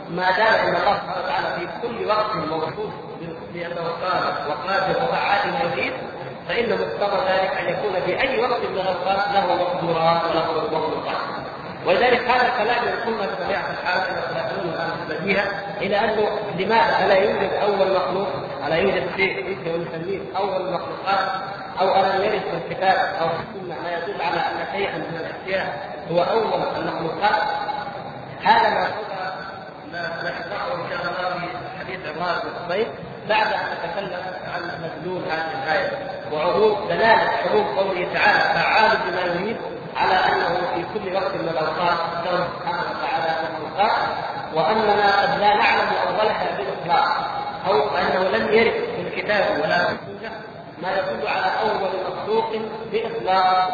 ما دام إن الله سبحانه وتعالى في كل وقت موصوف بانه قادر وقادر وفعال ما يريد فإن مقتضى ذلك أن يكون في أي وقت من الأوقات له مقدورات وله مخلوقات ولذلك هذا الكلام يقولنا بطبيعة الحال أن الخلافون الآن البديهة إلى أنه لماذا؟ ألا يوجد أول مخلوق؟ ألا يوجد شيء يمكن نسميه أول المخلوقات أو ألم يرد في الكتاب أو في السنة ما يدل على أن شيئا من الأشياء هو أول المخلوقات؟ هذا ما ما نشرحه إن شاء الله في حديث عمار بن بعد أن نتكلم عن مدلول هذه الآية. وعروض دلالة عروض قوله تعالى فعال بما يريد على أنه في كل وقت من الأوقات له سبحانه وتعالى مخلوقات وأننا قد لا نعلم اولها بالإطلاق أو أنه لم يرد في الكتاب ولا في السنة ما يدل على أول مخلوق بإطلاق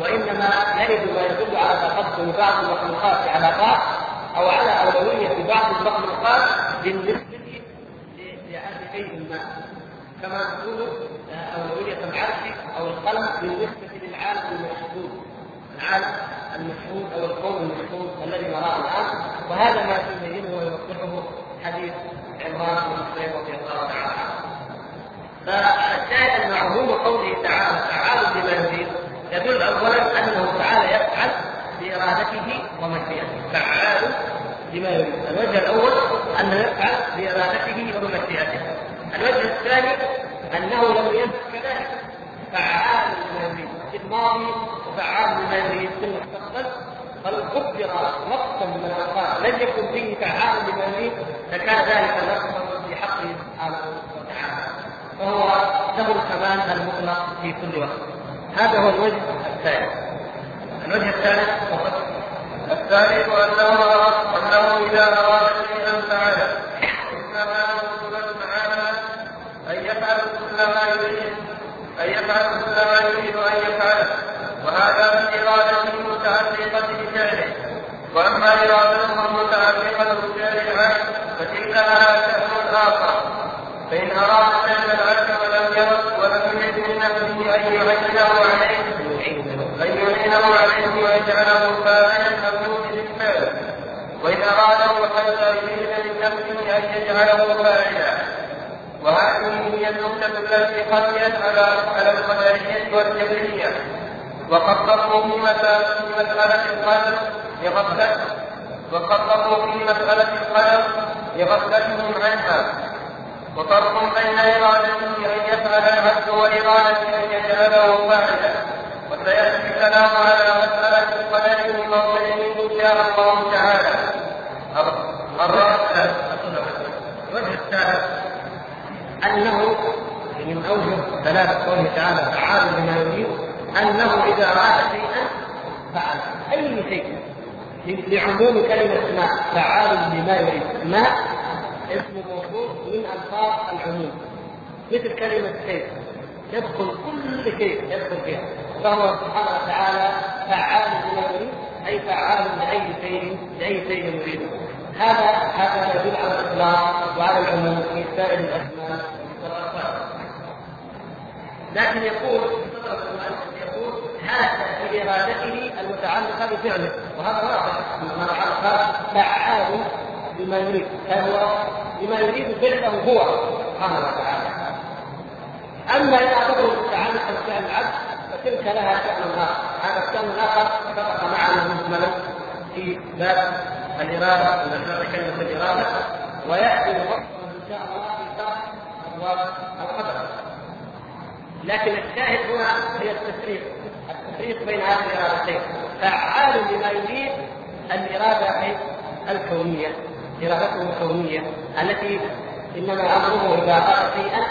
وإنما يرد ما يدل على تقدم بعض المخلوقات على بعض أو على أولوية بعض المخلوقات بالنسبة شيء ما كما أولوية العرش أو القلم بالنسبة للعالم المشهود العالم المشهود أو الكون المشهود الذي نراه الآن. وهذا ما يبينه ويوضحه حديث عمران بن حسين رضي الله تعالى عنه. فالشاهد أن عموم قوله تعالى تعالى بما يريد يدل أولا أنه تعالى يفعل بإرادته ومشيئته فعال بما يريد. الوجه الأول أنه يفعل بإرادته ومشيئته الوجه الثاني أنه لم يزل كذلك. فعال لما يريد في الماضي وفعال لما يريد في المستقبل بل قدر وقتا من الاوقات لم يكن فيه فعال لما يريد لكان ذلك نقصا في حقه سبحانه وتعالى. فهو له الكمال المطلق في كل وقت. هذا هو الوجه الثاني. الوجه الثالث الثالث أنه أنه إذا أراد شيئا فعله. إنما يفعل كل ما يريد أن يفعل كل ما يريد أن يفعله وهذا من إرادته المتعلقة بفعله. وأما إرادته المتعلقة بفعل العبد فتلك لها شأن آخر. فإن أراد فعل العبد ولم يرد ولم يجد من نفسه أن يعينه عليه أن يعينه عليه ويجعله فاعلا أو الفعل وإن أراده حتى يريد من نفسه أن يجعله فاعلا. وهذه هي النقطة التي خفيت على على القدرية والجبرية في مسألة في مسألة القدر لغفلة وقرروا في مسألة القدر لغفلتهم عنها. وفرق بين إرادته أن يفعل العبد وإرادته أن يجعله فاعلا وسيأتي الكلام على مسألة القدر في موضعه إن شاء الله تعالى. الوجه الثالث أنه من أوجه ثلاث قوله تعالى فعال بما يريد أنه إذا أراد شيئا فعل أي شيء. لعموم كلمة ما فعال لما يريد ما اسم موصول من ألفاظ العموم. مثل كلمة شيء يدخل كل شيء يدخل فيها. فهو سبحانه وتعالى فعال لما يريد أي فعال لأي شيء لأي شيء يريده هذا هذا يدل على الإطلاق وعلى العموم في سائر الاسماء لكن يقول يقول هذا في إرادته المتعلقة بفعله؟ وهذا واضح ما تعلق فعال بما يريد. فهو بما يريد فعله هو سبحانه وتعالى. أما إذا اعتبره متعلقا بفعل العبد فتلك لها شأن آخر. هذا الشأن الآخر سبق معنا مجملا في باب الإرادة من كلمة الإرادة ويأتي بفصل إن شاء الله في شرح أبواب القدر. لكن الشاهد هنا هي التفريق التفريق بين هذه الإرادتين. فعال لما يريد الإرادة الكونية إرادته الكونية التي إنما أمره إذا اراد شيئا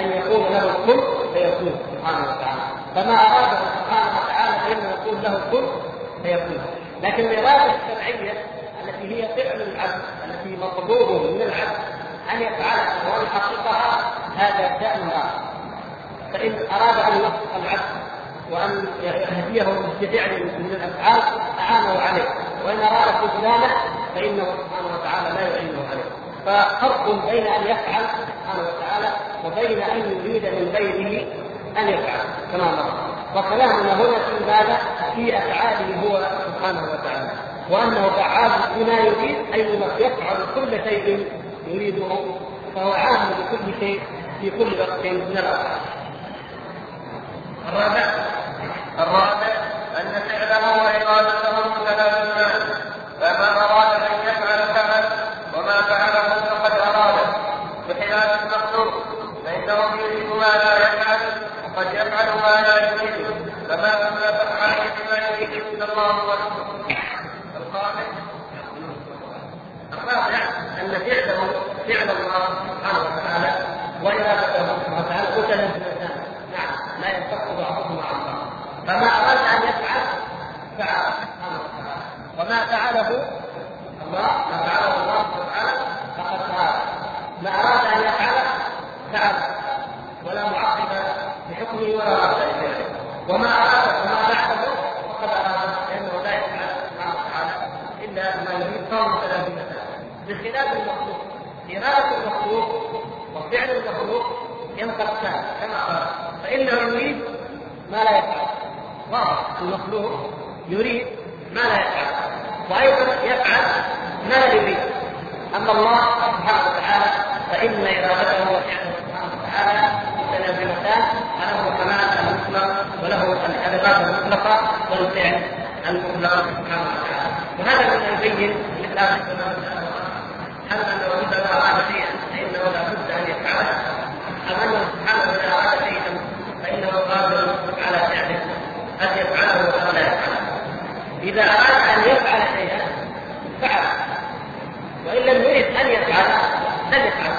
أن يكون له كن فيكون سبحانه وتعالى. فما أراده سبحانه وتعالى فإنه يكون له كن فيكون. لكن الإرادة الشرعية التي هي فعل العبد التي مطلوب من العبد أن يفعلها وان يحققها هذا شان اخر فإن أراد أن يوفق العبد وأن يهديه بفعل من الأفعال أعانه عليه. وإن أراد خذلانه فإنه سبحانه وتعالى لا يعينه عليه. ففرق بين أن يفعل سبحانه وتعالى وبين أن يريد من غيره أن يفعل كما مر. وكلامنا هنا في ماذا؟ في أفعاله هو سبحانه وتعالى. وأنه فعال بما يريد أي يفعل كل شيء يريده فهو عام بكل شيء في كل وقت من الأوقات. الرابع الرابع أن فعله وإرادته متلازمان فما أراد أن يفعل فعل وما فعله فقد أراد بخلاف المخلوق فإنه يريد ما لا يفعل وقد يفعل ما لا يريد فما أما عليه بما يريد إلا الله ورسوله الخامس الرابع ان فعله فعل الله سبحانه وتعالى وارادته سبحانه وتعالى متلازمتان نعم لا ينفك بعضهما عن بعض فما اراد أن يفعل فعل. وما فعله الله ما فعله الله سبحانه فقد فعل. ما أراد أن يفعل فعل. ولا معقب لحكمه ولا رد لفعله وما أراد وما بعده فقد أراد. لأنه لا يفعل سبحانه وتعالى. إلا ما يريد فهو متلازمتان بخلاف المخلوق إرادة المخلوق وفعل المخلوق ينقصان كما قال. فإنه يريد ما لا يفعل. واضح المخلوق يريد ما لا يفعل وأيضا يفعل ما لا يريد. أما الله سبحانه وتعالى فإن إرادته وفعله سبحانه وتعالى متلازمتان فله الكمال المطلق وله الإرادة المطلقة والفعل المطلق سبحانه وتعالى. وهذا من يبين مثل هذا هل انه اذا اراد شيئا فإنه لا بد أن يفعله. ام انه سبحانه اذا اراد شيئا فانه قادر على فعله قد يفعله أو لا يفعله إذا أراد أن يفعل شيئا فعل. وإن لم يرد أن يفعل لن يفعل.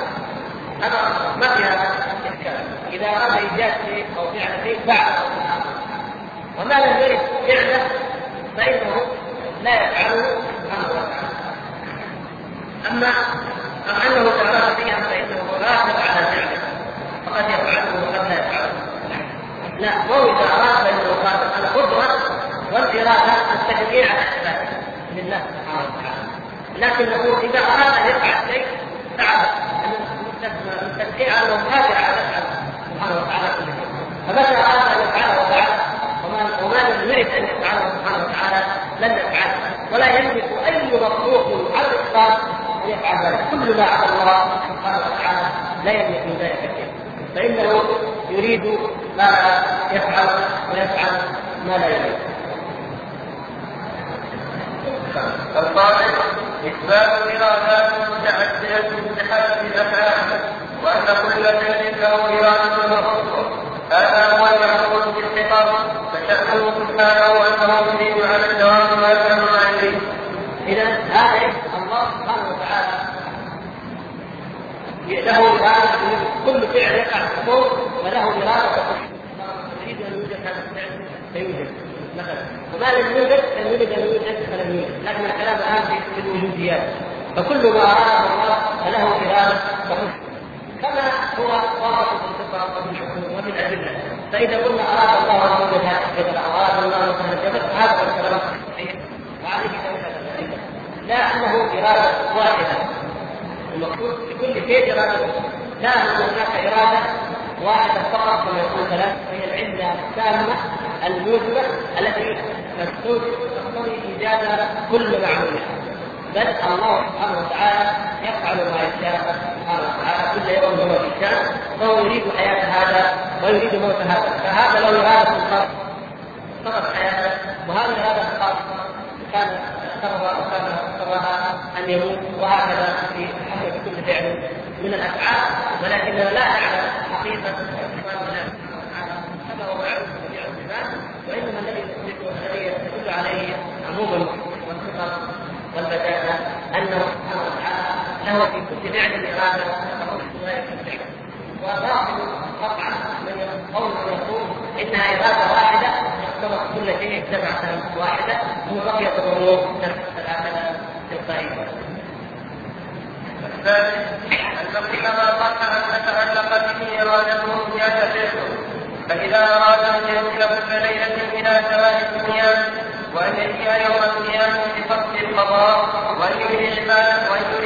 هذا ما فيها إشكال. إذا أراد إيجاد شيء أو فعل شيء فعل. وما لم يرد فعله فإنه لا يفعله سبحانه أما أم أنه تعالى فيها فإنه غافل على فعله. فقد يفعله وقد لا يفعله. لا هو إذا أراد فانه قادر على القدره والاراده التشريع على الاسباب لله سبحانه وتعالى. لكن نقول إذا أراد أن يفعل شيء فعل التشريع انه قادر على يفعل سبحانه وتعالى كل شيء. فمتى اراد ان يفعله فعل وما وما لم يرد أن يفعله سبحانه وتعالى لن يفعله. ولا يملك أي مخلوق على الإطلاق أن يفعل ذلك. كل ما عدا الله سبحانه وتعالى لا يملك من ذلك شيء. فإنه يريد ما يفعل ويفعل ما لا يريد. الخامس إثبات الإرادات المتعددة بحسب الأفعال وأن كل فعل له إرادة مخصوصة هذا هو المعقول في الخطاب فشأنه سبحانه أنه يريد على الدوام ما كان يريد إذا هذا الله سبحانه وتعالى له إرادة كل فعل يقع في الكون فله إرادة يريد أن يوجد هذا الفعل فيوجد. مثلا وما لم يوجد لم يوجد أن يوجد فلم يوجد لكن الكلام الآن في الوجوديات فكل ما أراده الله فله إرادة وحكم كما هو واضح في الفطرة وفي الحكم وفي الأدلة فإذا قلنا أراد الله أن يوجد هذا الجبل أو أراد الله أن يوجد الجبل هذا هو الكلام الصحيح وعليه لا أنه إرادة واحدة. المقصود في كل شيء إرادة. لا أن هناك إرادة. واحدة فقط كما يقول ثلاث وهي العلة التامة الموجبة التي تقتضي إيجاد كل معلومة. بل الله سبحانه وتعالى يفعل ما يشاء سبحانه وتعالى كل يوم هو في شان فهو يريد حياة هذا ويريد موت هذا. فهذا له إرادة خاصة فقط حياته وهذه الإرادة الخاصة كان اختارها أو كان اختارها أن يموت وهكذا في حقيقه كل فعل من الأفعال. ولكننا لا نعلم حقيقة صفات الله سبحانه هذا هو معلوم جميع الصفات وإنما الذي الذي يدل عليه عموم والصفات والبداءة أنه سبحانه وتعالى له في كل فعل إرادة وباطل قطعا من قول من يقول انها اراده واحدة اخترت كل شيء سبعه واحدة ثم بقيت الأمور ثلاثة تلقائيه. الثالث أن كلما صح أن تتعلق به إرادته جاز فعله فإذا أراد أن ينزل كل ليلة إلى سواء الدنيا وأن يأتي يوم القيامة بفصل القضاء وأن يري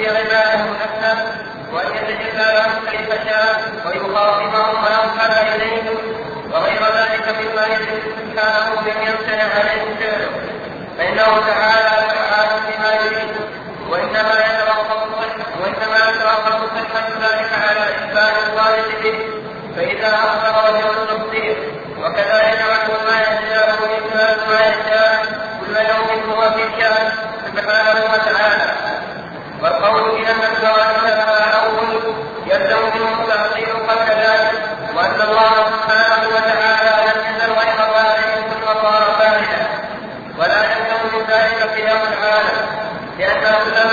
عباده نفسه وأن يتجلى لهم كيف شاء ويخاطبهم ويرحل إليهم وغير ذلك مما يجب سبحانه لم يمتنع عليه فعله فإنه تعالى فعال بما يريد وإنما يتوقف اتفاق المصحف ذلك على إثبات الله به فإذا أخبر رجل نفسه وكذا يجعل ما يشاء من ما يشاء كل يوم هو في شأن سبحانه وتعالى والقول بأن الزواج أول يبدأ منه التعطيل قبل ذلك وأن الله سبحانه وتعالى لم يزل غير فاعل وصار فاعلا ولا يلزم من ذلك قيام العالم لأنه لا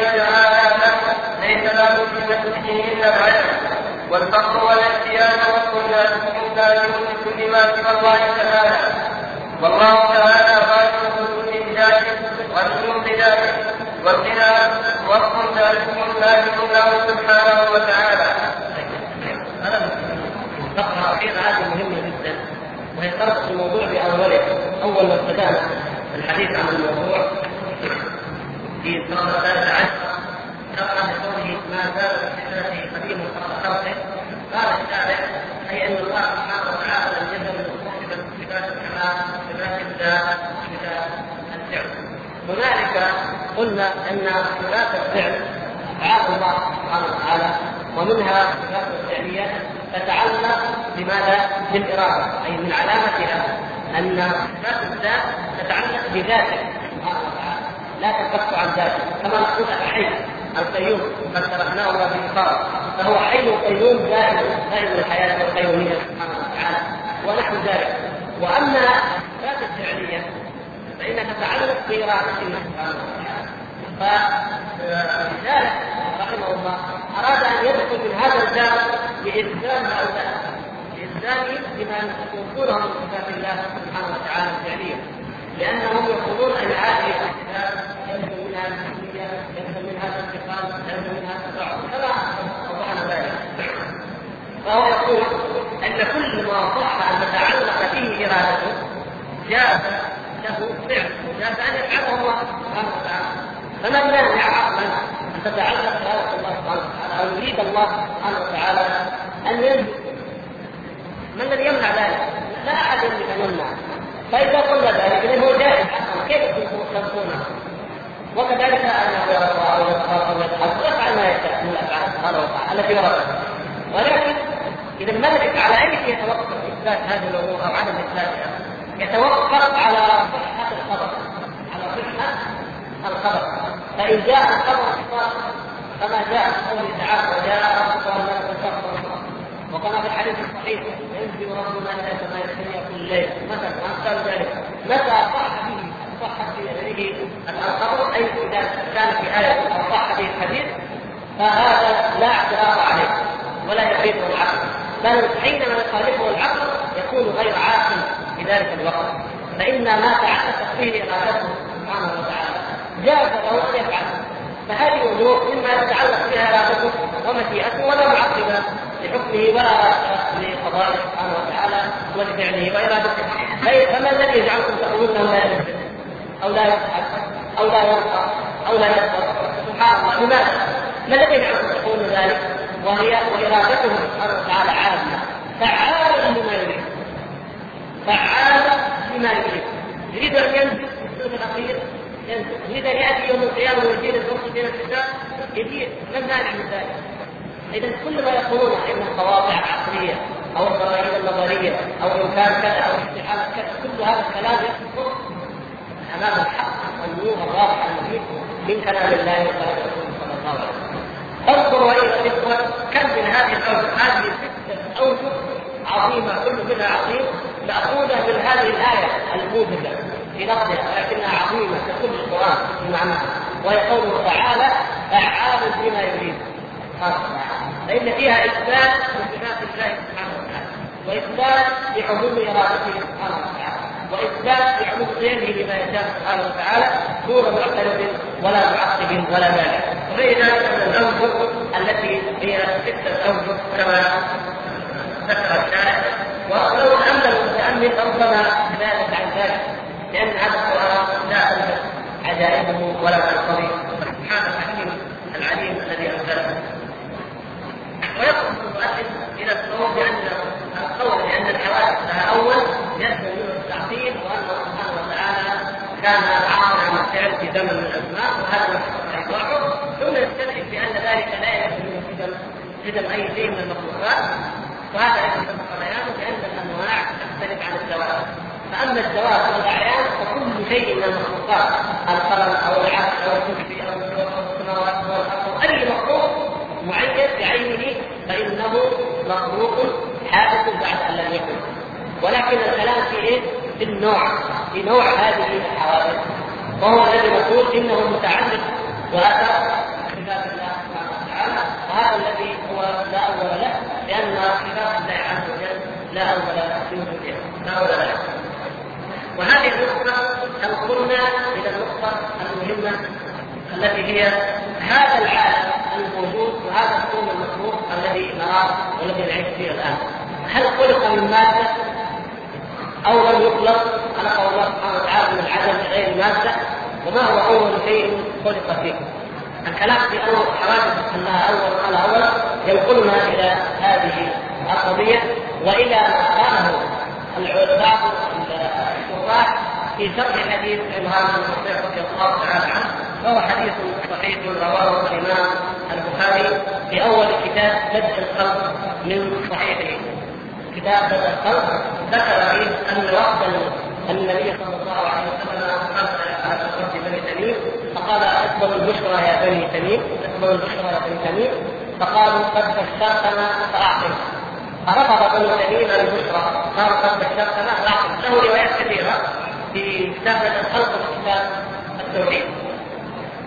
التفسير وكذلك فيهن العلم والفقر والاحتياج والطغيان والإنسان من كل ما سوى الله تعالى والله تعالى خالق كل ذات غني بذاته والغنى وصف ذلك ذلك له سبحانه وتعالى. الفقره الاخيره هذه مهمه جدا وهي تربط الموضوع باوله أول ما ابتدانا الحديث عن الموضوع في الفقره الثالثه عشر ذكر بقوله ما زال بصفاته قديم قبل خلقه قال الشارع أي أن الله سبحانه وتعالى لم يزل متصفا بصفات الكمال صفات الذات صفات الفعل هنالك قلنا أن صفات الفعل افعال الله سبحانه وتعالى ومنها صفات الفعلية تتعلق بماذا؟ بالإرادة أي من علامتها أن صفات الذات تتعلق بذاته سبحانه وتعالى لا تنفك عن ذاته كما نقول الحي القيوم قد به قال فهو حي قيوم دائم. دائم الحياة والقيومية سبحانه وتعالى. ونحو ذلك. وأما الصفات الفعلية فانها تتعلق بارادته سبحانه وتعالى فلذلك رحمه الله أراد أن يدخل من هذا الباب بإلزام هؤلاء. بإلزام بما يقولونه من صفات الله سبحانه وتعالى الفعلية. يقولون أن هذه الصفات يلزم منها الحكميه يلزم منها الانتقام يلزم منها التبعض كما اوضحنا ذلك فهو يقول ان كل ما صح ان تتعلق به ارادته جاز له فعل جاز ان يفعله الله سبحانه وتعالى فمن مانع عقلا ان تتعلق اراده الله سبحانه وتعالى أو يريد الله سبحانه وتعالى ان ينزل ما الذي يمنع ذلك؟ لا أحد يملك ان يمنع فاذا قلنا ذلك اذا هو جائز حقا كيف تنكرونه؟ وكذلك انه يرفع يسخر أو يضحك ويفعل ما يشاء من الأفعال سبحانه وتعالى التي وردت. ولكن إذا الملك على أي شيء يتوقف إثبات هذه الأمور أو عدم إثباتها يتوقف على صحة الخبر على صحة الخبر. فإن جاء الخبر كما جاء في قوله تعالى وجاء ربك والملك صفا وكما في الحديث الصحيح ينزل ربنا إلى سماء الدنيا ليله مثلا وامثال ذلك؟ متى صح به؟ صح به الخبر؟ أي إذا كان في آية أو صح به الحديث فهذا لا اعتراض عليه ولا يفيده العقل. بل حينما يخالفه العقل يكون غير عاقل في ذلك الوقت. فإن ما تعلقت به إرادته سبحانه وتعالى جاز له ان يفعل. فهذه امور مما يتعلق بها ارادته ومشيئته ولا معقب لحكمه ولا لقضائه سبحانه وتعالى ولفعله وإرادته. فما الذي يجعلكم تقولون انه لا ينزل أو لا يضحك أو لا يرقى أو لا يصبر سبحان الله. لماذا؟ ما الذي يجعلكم تقولون ذلك؟ وهي وإرادته سبحانه وتعالى عامة. فعال لما يريد. فعال لما يريد. يريد أن ينزل في الأخير يريد ان ياتي يوم القيامة ويزيد الفرق بين الحساب يزيد ما المانع من ذلك؟ إذا كل ما يقولونه ان القواطع العقليه أو البراهين النظرية أو امكان كذا أو استحالة كذا كل هذا الكلام يسقط أمام الحق والنور الواضح المبين من كلام الله وكلام رسوله صلى الله عليه وسلم انظروا ايها الاخوه كم من هذه الأوجه هذه ستة أوجه عظيمة كل منها عظيم مأخوذة من هذه الآية الموجزة لفظها ولكنها عظيمة ككل القرآن في معناها وهي قوله تعالى فعال بما يريد فإن فيها إثبات لصفات الله سبحانه وتعالى وإثبات لعموم إرادته سبحانه وتعالى وإثبات لعموم علمه بما يشاء سبحانه وتعالى دون معترض ولا معقب ولا مانع من الأوجه التي هي ستة أوجه كما ذكر الشارع ولو أن المتأمل ربما ذلك عن ذلك. لأن هذا القرآن لا تنفذ عجائبه ولا تنقضي سبحان الحكيم العليم الذي أنزله ويقصد المؤلف إلى القول بأن القول بأن الحوادث لها أول يلزم منه التعطيل وانه سبحانه وتعالى كان عاصرا عن الفعل في زمن من الأزمان وهذا ما ايضاحه ثم يستدرك بأن ذلك لا يلزم منه قدم أي شيء من المخلوقات. وهذا سبق بيانه بأن الأنواع تختلف عن الزواج. فأما الزواج والاعيان فكل شيء من المخلوقات القلم أو العقل أو الكرسي أو السماوات أو الأرض أو أي مخلوق معين بعينه فإنه مخلوق حادث بعد أن لم يكن. ولكن الكلام في إيه؟ في النوع في نوع هذه الحوادث. وهو الذي نقول إنه متعلق واثر صفات الله سبحانه وتعالى. وهذا الذي هو لا أول له لأن صفات الله عز وجل لا أول له. لا أول له. وهذه النقطة تنقلنا إلى النقطة المهمة التي هي هذا العالم الموجود وهذا الكون المخلوق الذي نراه والذي نعيش فيه الآن؟ هل خلق من مادة أو لم يخلق؟ خلقه الله سبحانه وتعالى من العدم غير مادة. وما هو أول شيء خلق فيه؟ الكلام في أول حوادث أنها أول على أول ينقلنا إلى هذه القضية وإلى ما قاله بعض الشراح في شرح حديث عمران بن حصين رضي الله تعالى عنه وهو حديث صحيح رواه الإمام البخاري في أول كتاب بدء الخلق من صحيحه. كتاب بدء الخلق ذكر فيه أن وقت النبي صلى الله عليه وسلم خلق على صفه بني تميم فقال اكبر البشرى يا بني تميم اكبر البشرى يا بني تميم. فقالوا قد بشرتنا فأعطنا. فرفض بنو تميم البشرى قد بشرتنا فاعطنا له روايات كثيرة في كتاب الخلق وكتاب التوحيد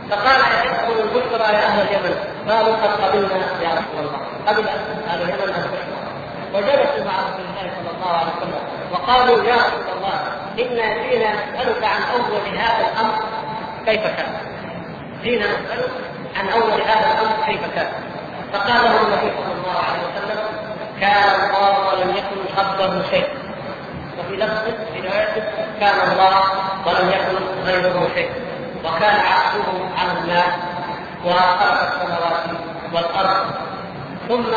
فقال يحبكم البشرى يا أهل اليمن قالوا قد قبلنا يا رسول الله قبل أهل اليمن البشرى وجلسوا مع رسول الله صلى الله عليه وسلم وقالوا يا رسول الله إنا جئنا نسألك عن أول هذا الأمر كيف كان؟ جئنا نسألك عن أول هذا الأمر كيف كان؟ فقال له النبي صلى الله عليه وسلم كان الله ولم يكن قبله شيء. وفي لفظ في روايته كان الله ولم يكن غيره شيء. وكان عقله على الماء وخلق السماوات والأرض. ثم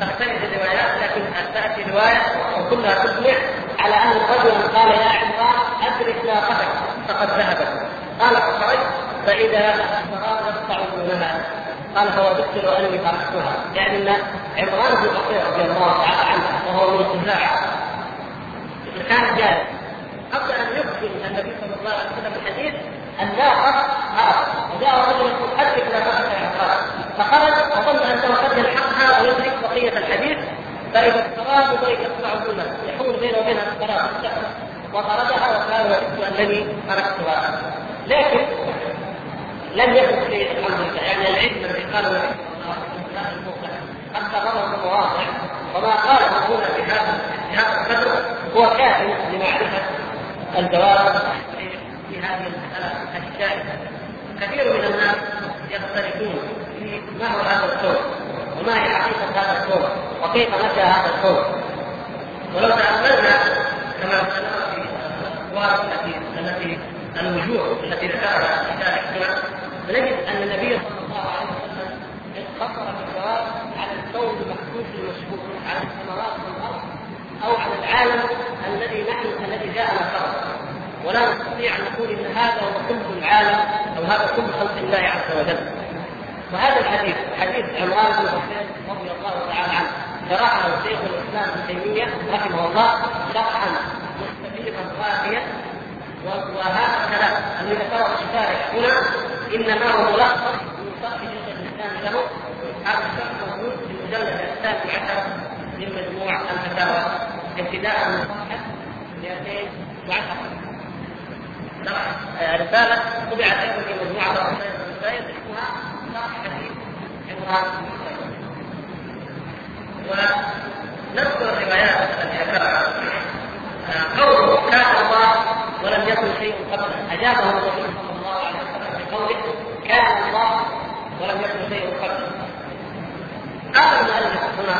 تختلف الروايات لكن تاتي روايه وكلها تجمع على أن رجلا قال يا عمران أدرك ناقتك فقد ذهبت قال فخرجت فإذا الاسرار يقطعونها قال فوجدت لو اني تركتها. يعني أن عمران بن الخطيب رضي الله تعالى عنه وهو من الخزاعه كان جالس قبل أن يخبر النبي صلى الله عليه وسلم الحديث الناقه هرب وجاء رجل يقول ادرك ناقتك يا عمران فخرج وظن أنه قد يلحقها ويدرك بقية الحديث. فإذا السراب بين يصنع يحول بينه وبينها السراب وطردها وقال وجدت أنني تركتها. لكن لم يكن شيء الحمد لله يعني العلم الذي قال النبي حتى ظهر المواضع وما قاله هنا في هذا في هذا القدر هو كافٍ لمعرفة الجواب في هذه المسألة الشائكه كثير من الناس يختلفون في ما هو هذا الكون وما هي حقيقة هذا الكون وكيف نشا هذا الكون. ولو تأملنا كما سنرى في الابواب التي التي الوجوه التي ذكرها في ذلك فنجد أن النبي صلى الله عليه وسلم اقتصر في الجواب على الكون المحدود المشهور على السماوات والارض أو على العالم الذي نحن الذي جاءنا خلق ولا نستطيع أن نقول إن هذا هو كل العالم أو هذا كل خلق الله عز وجل. وهذا الحديث حديث عمران بن حسين رضي الله تعالى عنه شرحه شيخ الإسلام ابن تيمية رحمه الله شرحا مستفيضا غافيا وهذا الكلام الذي ذكره الشارع هنا إنما هو ملخص من شرح شيخ الإسلام له الشرح موجود في المجلد الثاني عشر من مجموع الفتاوى ابتداء من صفحه 210 رسالة طبعت أيضا في مجموعة الرسائل اسمها شرح حديث عمران ونذكر الروايات التي ذكرها قوله كان الله ولم يكن شيء قبله أجابه النبي صلى الله عليه وسلم بقوله كان الله ولم يكن شيء قبله قال المؤلف هنا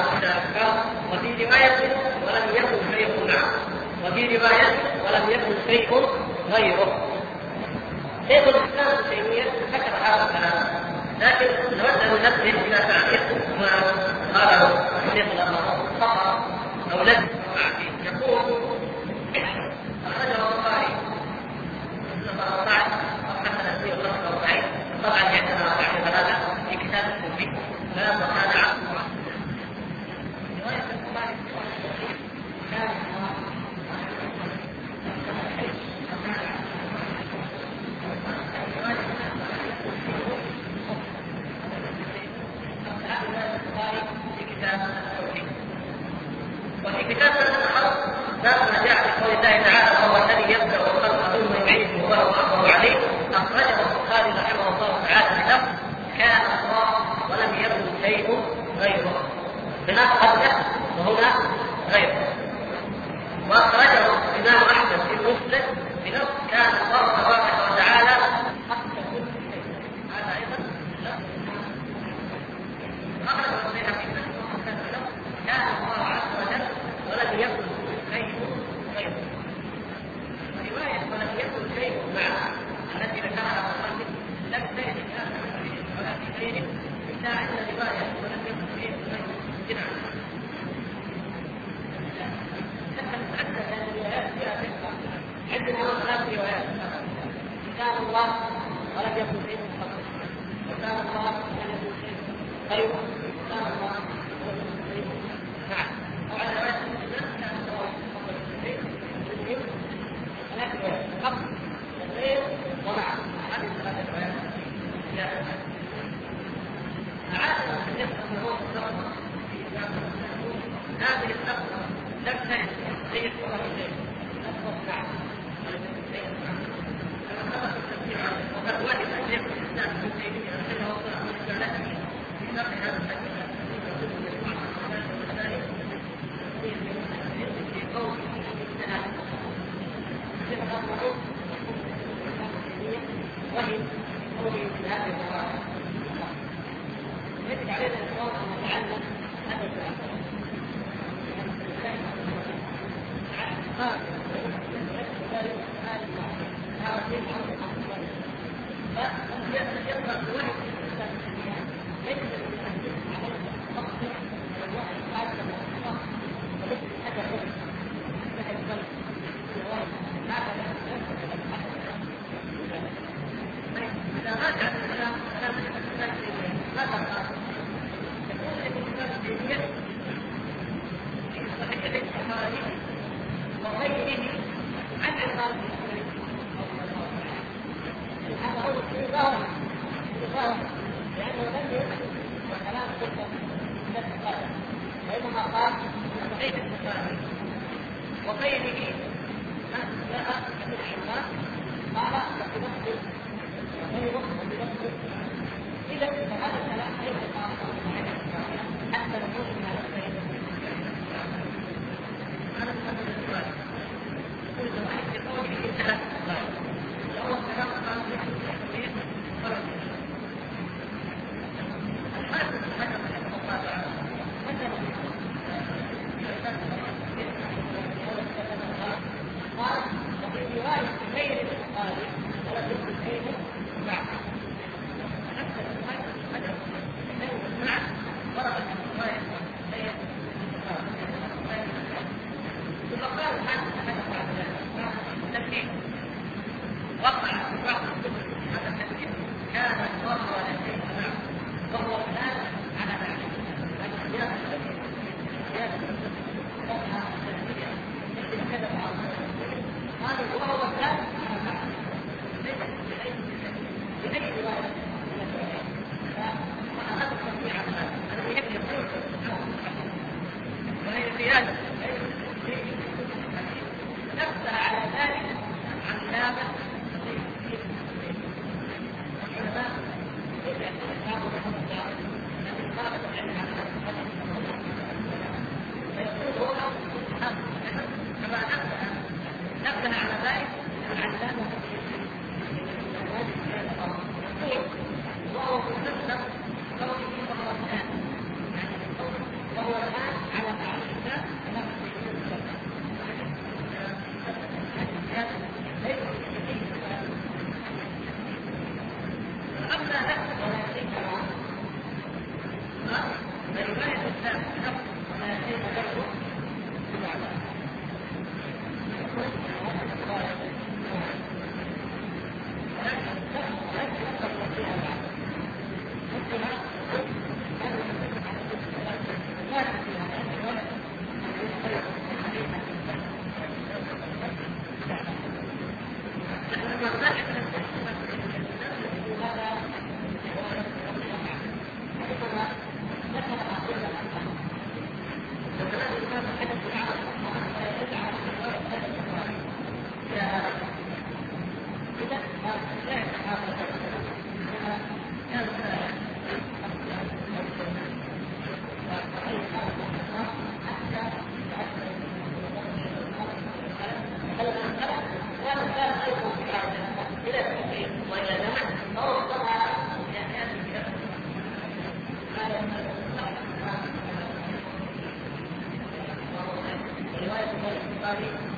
قال وفي رواية ولم يكن شيء معه وفي رواية ولم يكن شيء غيره. شيخ الإسلام ابن تيمية ذكر هذا الكلام لكن نود أن ننبه إلى تعليق ما قاله الشيخ فقط أو لم يقول أخرجه البخاري طبعا يعتبر بعد هذا في كتاب التوحيد لا وكان ذكر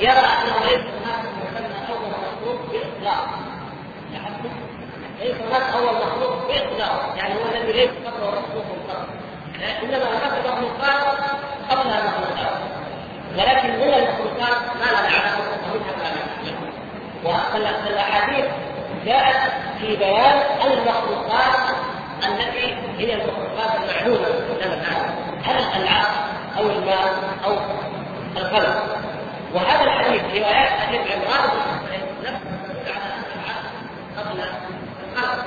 يرى أنه ليس هناك مسمى أول مخلوق باطلاق لاحظتم؟ ليس هناك أول مخلوق باطلاق يعني هو الذي ليس قبله مخلوق فقط إنما هناك مخلوقات قبلها مخلوقات ولكن من المخلوقات ما لا نعلمه ومنها ما والأحاديث جاءت في بيان المخلوقات التي هي المخلوقات المعلومة. لنا تعالى هل العقل أو الماء أو القلم وهذا الحديث روايات حديث عمران نفسه على ان العقل قبل القلم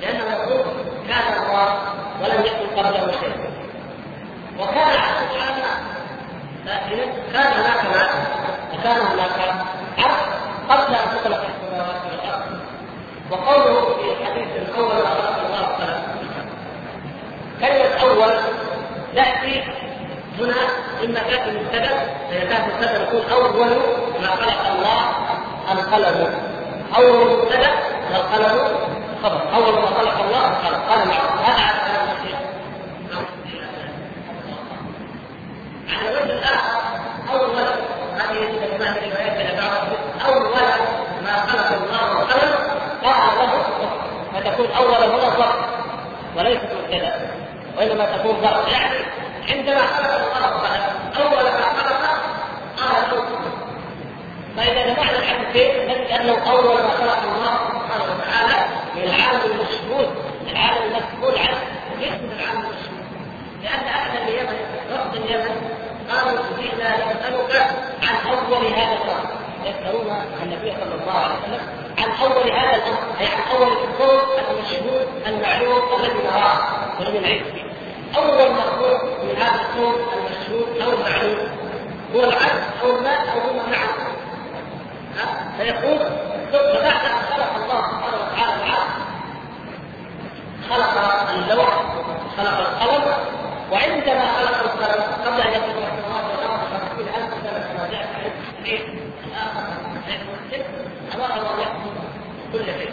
لأنه يقول كان الله ولم يكن قبله شيء. وكان العقل سبحانه لكن كان هناك ماء وكان هناك عرش قبل أن تخلق السماوات والأرض. وقوله في حديث اول ما خلق الله القلم كلمة أول تأتي هنا إما كانت المبتدا فاذا كانت المبتدا يكون أول ما خلق الله القلم. أول مبتدأ والقلم خبر. أول ما خلق الله القلم. قال نعم هذا على كلام الشيخ على الوجه الآخر أول هذه أول ما خلق الله القلم قال له فتكون أول هنا ظرف وليست مبتدأ وإنما تكون ظرف يعني عندما خلق الله اول ما خلق قال له فاذا جمعنا الحديثين نجد أنه أول ما خلق الله سبحانه وتعالى من العالم المشهود العالم المسؤول عنه اسم العالم المشهود لأن أهل اليمن رفض اليمن. قالوا جئنا نسالك عن أول هذا الأمر. يسألون النبي صلى الله عليه وسلم عن أول هذا الأمر. أي عن أول الكون المشهود المعلوم الذي نراه. والذي نعيش فيه. أول مخلوق من هذا الكون المشهود أو المعلوم أو الماء أو هما معا فيقول ثم بعد ان خلق الله سبحانه وتعالى العالم خلق اللوح خلق القلم وعندما خلق القلم قبل أن يكون السماوات والارض خمسين ألف سنة كما جاء في الآخر أمر الله يحكم كل شيء.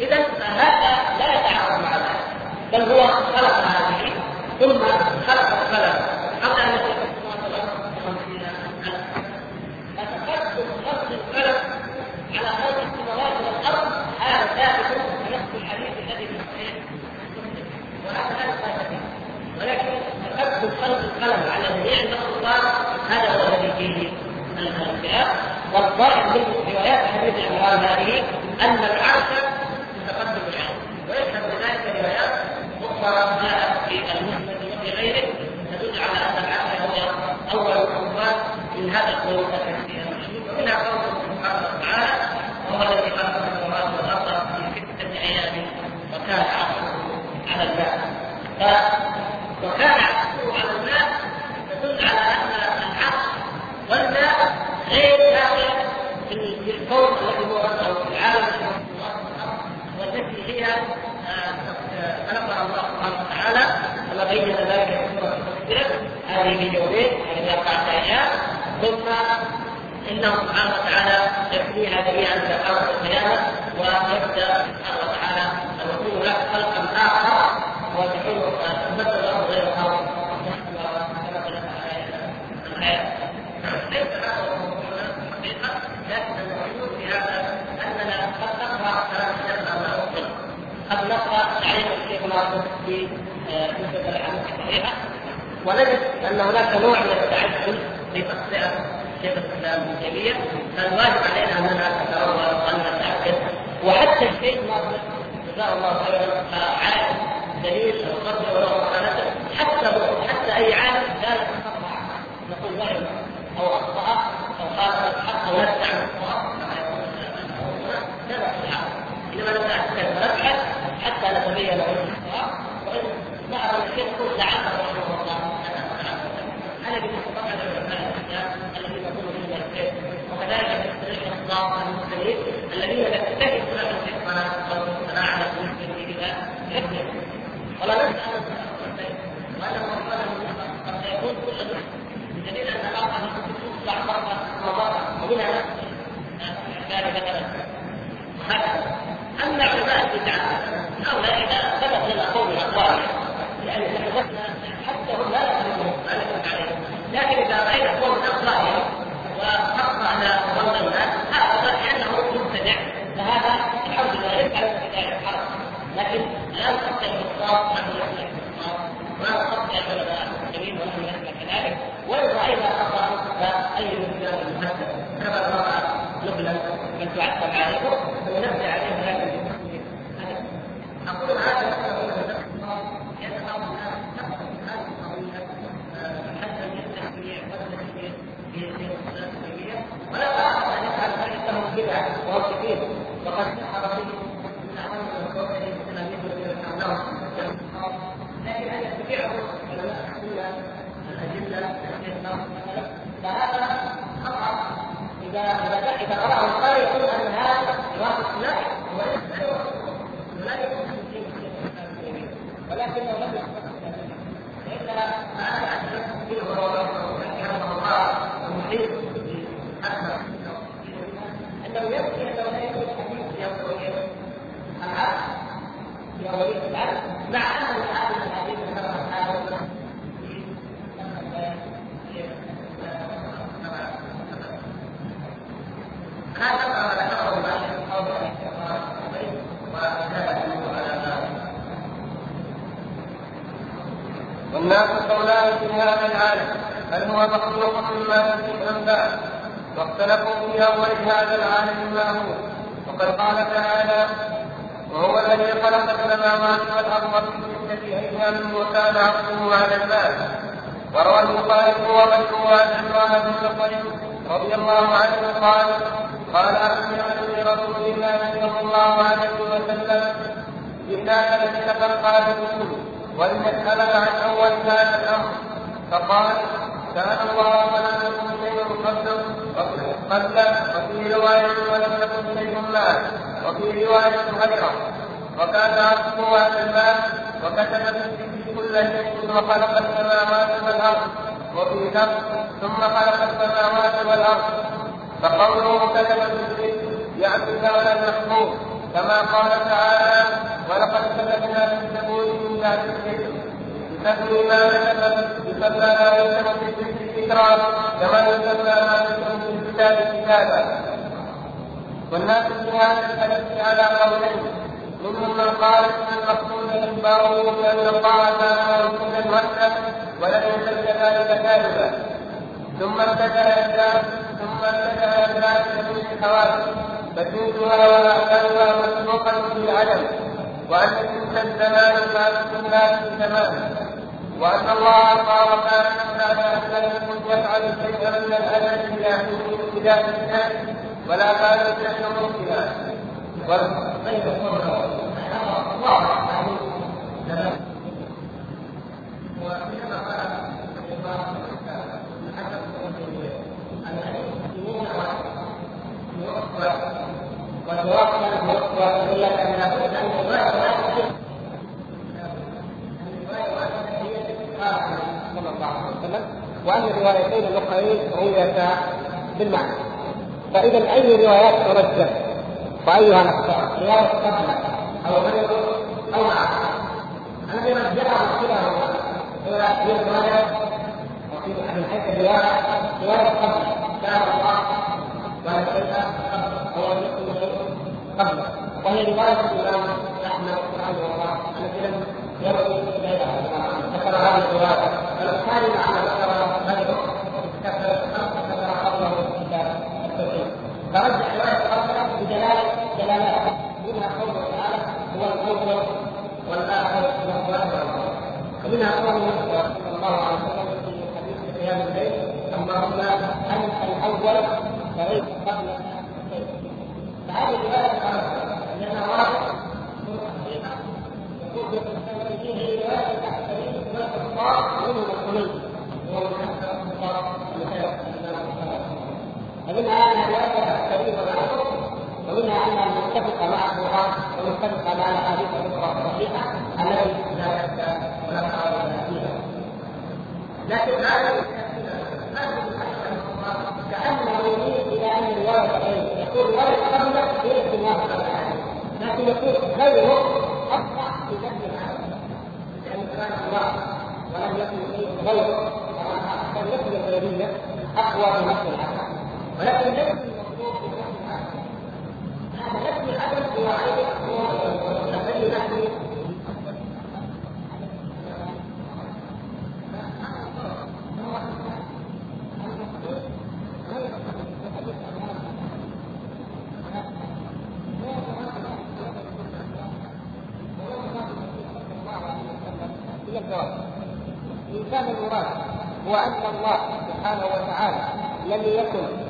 اذا هذا لا يتعارض مع ذلك. بل هو خلق هذه. ثم خلق القلم قبل أن يكون السماوات والارض خمسين الف فتقدم خلق القلم على خلق السماوات والارض هذا ثابت نفس الحديث الذي في الصحيح ولكن تقدم خلق القلم على جميع المخلوقات هذا هو الذي فيه الخلاف والظاهر من روايات حديث عمران هذه أن العرش متقدم العلم ويشهد بذلك روايات أخرى جاءت في المسند وفي تدل على ان العرش هو اول الاموات من هذا القول التكفير ومنها قوله سبحانه وتعالى وهو الذي خلق السماوات والارض في سته أيام وكان عرشه على الماء وكان عرشه على الماء تدل على ان العرش والماء غير داخل في الكون الذي هو أو في العالم الذي هو والتي هي خلقها الله سبحانه وتعالى كما بين ذلك في سوره المدثر في يومين يعني أيام ثم انه سبحانه وتعالى يكفيها جميعا إلى قامه القيامه ويبدا سبحانه وتعالى يكون لك خلقا اخر وتكون تبدل الأرض غير الحياة ليس هذا الحقيقة لكن في هذا اننا قد نقرا كلام الشيخ قد نقرا تعليم الشيخ في ونجد ان هناك نوع من التعجل في تصديق شيخ الاسلام ابن تيميه فالواجب علينا اننا نتروى وأن نتاكد وحتى الشيخ ناصر جزاه الله خيرا عالم دليل أو قدر وله مكانته حتى حتى أي عالم لا يتصرف نقول وهم أو أخطأ أو خالف الحق أو نسى عن الصواب إنما نتاكد ونبحث حتى نتبين وجه الصواب وإن بعض الشيخ يقول لعله بالنسبة طبعا للعلماء الاسلام الخير وكذلك يستريح الاصدار المسلمين الذين الصلاه أو في الصلاه على سبيل إلى ولا نسال وانه قد يكون كل بدليل أن بعض تصبح مرة مضره ومنها ذلك مثلا. هكذا اما علماء البدعه هؤلاء إذا ثبت لنا قول اقوالهم لأن نحن حتى هم لا يعلمون ما نثبت عليهم. لكن إذا راينا قول اقوالهم واخطانا ظننا هذا لأنه مبتدع فهذا الحمد لله ليس على بدايه الحرب. لكن لا نقطع الخطاب نحن الخطاب ولا نقطع العلماء المسلمين ونحن نسمع كذلك وإن راينا خطا فاي مسلم المهدد كما رأى نبلا من تعتب عليه ونبدأ عليه لكن أقول هذا ولا اعرف ان يفعل ذلك كثير وقد سحر فيه من الذين لكن أن يتبعه علماء السنة فهذا خطا اذا إذا إذا يقول ان هذا يوافق لا وليس لا يكون ولكنه لم يختص لأن ما أنا اتكلم فيه هو رحمه الله المحيط باكثر انه يكفي انه لا يكون حديث في اوليه العبد في اوليه العبد مع ان هذه الحديث كما هذا هذا ما ذكره المؤلف قول والناس قولان في هذا العالم هل هو مخلوق مما تنفي الانباء واختلفوا في اول هذا العالم ما هو؟ وقد قال تعالى وهو الذي خلق السماوات والأرض في ستة أيام وكان عرشه على الماء وروى البخاري ومسروق عن عمران بن بكر رضي الله عنه قال قال أخبرت لرسول الله صلى الله عليه وسلم إنا لنسألك قادمون ولنسألك عن أول هذا الأمر فقال سأل الله فلم يكن شيء قبل وفي رواية ولم يكن شيء معه وفي رواية غيره وكان عرشه على الماء وكتب في كل شيء وخلق السماوات والأرض. وفي لفظ ثم خلق السماوات والأرض. فقوله كتب في يعني كون المحفوظ كما قال تعالى ولقد كتبنا في الزبور من بعد الذكر. يسمي ما كتب يسمى ما يكتب في ذكرا كما يسمى ما يكتب في الكتاب كتابا والناس في هذا الحديث على قولين منهم من قال إن المقصود اخباره بان الله كان موجودا وحده ولم يزل ذلك كاذبا. ثم اتجه إلى ثم اتجه إلى سبيل الحوادث فجودها واحكامها مسبوقا في عدم وأن تلك الزمان ما في زمان وان الله قال كان بعد ان لم يكن يفعل شيئا من الازل إلى حين ابتداء الناس ولا كان الشيء ممكنا وإنما قال حسب والجواب كان هو إلا صلى الله عليه وسلم وأن الروايتين الأخرين رويتا بالمعنى. فإذا أي روايات ترجح وأيها نختار رواية قبل أو غير أو معه الذي رجحه كلاهما هي رواية. من حيث الرواية رواية. قبل. كان الله ولا هو قبله وهي رواية الإمام أحمد رحمه الله. التي لم يروي هذه معنى ذكر غيره ذكر قبله في كتاب التوحيد فرجح رواية قبله بدلالة دلالات منها قوله تعالى هو الأول والآخر والظاهر ومنها قوله صلى الله عليه وسلم في حديث قيام الليل اللهم أنت الأول فغير قبل فهذه الرواية لأنها واضحة يقول في فيه رواية تحتوي رواية منهم الحميد وهو من أكثر الخطاب فمنها أنها رواية تحتوي ومعروف ومنها أنها متفقة مع القرآن ومتفقة مع الأحاديث الأخرى الصحيحة التي لا شك ولا تعارض فيها لكن هذا كأنه يميل إلى أن الورثة غير يقول الورثة قبل هي استمرار لكن يقول غيره أصبح في نفس العالم. لأن كلام الله ولم يكن شيء غيره. كان يكن الغيرية أقوى من نفس العالم. ولكن ليس المطلوب في نفس العالم هذا نفس العدم هو هو هي الجواب إن كان المراد هو أن الله سبحانه وتعالى لم يكن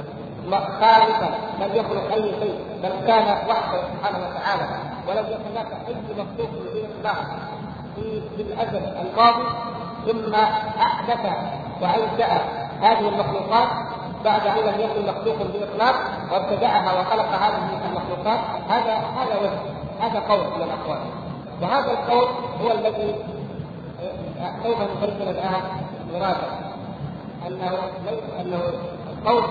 خالقا لم يخلق أي شيء بل كان وحده سبحانه وتعالى ولم يكن هناك أي مخلوق بالإطلاق في في الأزل الماضي ثم أحدث وأنشأ هذه المخلوقات بعد أن لم يكن مخلوق بإطلاق وابتدعها وخلق هذه المخلوقات. هذا هذا وجه هذا قول من الأقوال. وهذا القول هو الذي سوف نفصل الآن؟ مرادا. أنه أنه القول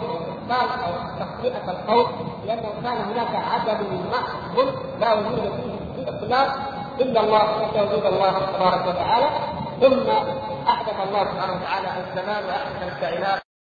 قال أو تخطئه القول لأنه كان هناك عدد محض لا وجود فيه باطلاق إلا الله وجود الله تبارك وتعالى. ثم أحدث الله سبحانه وتعالى الزمان وأحدث الكائنات.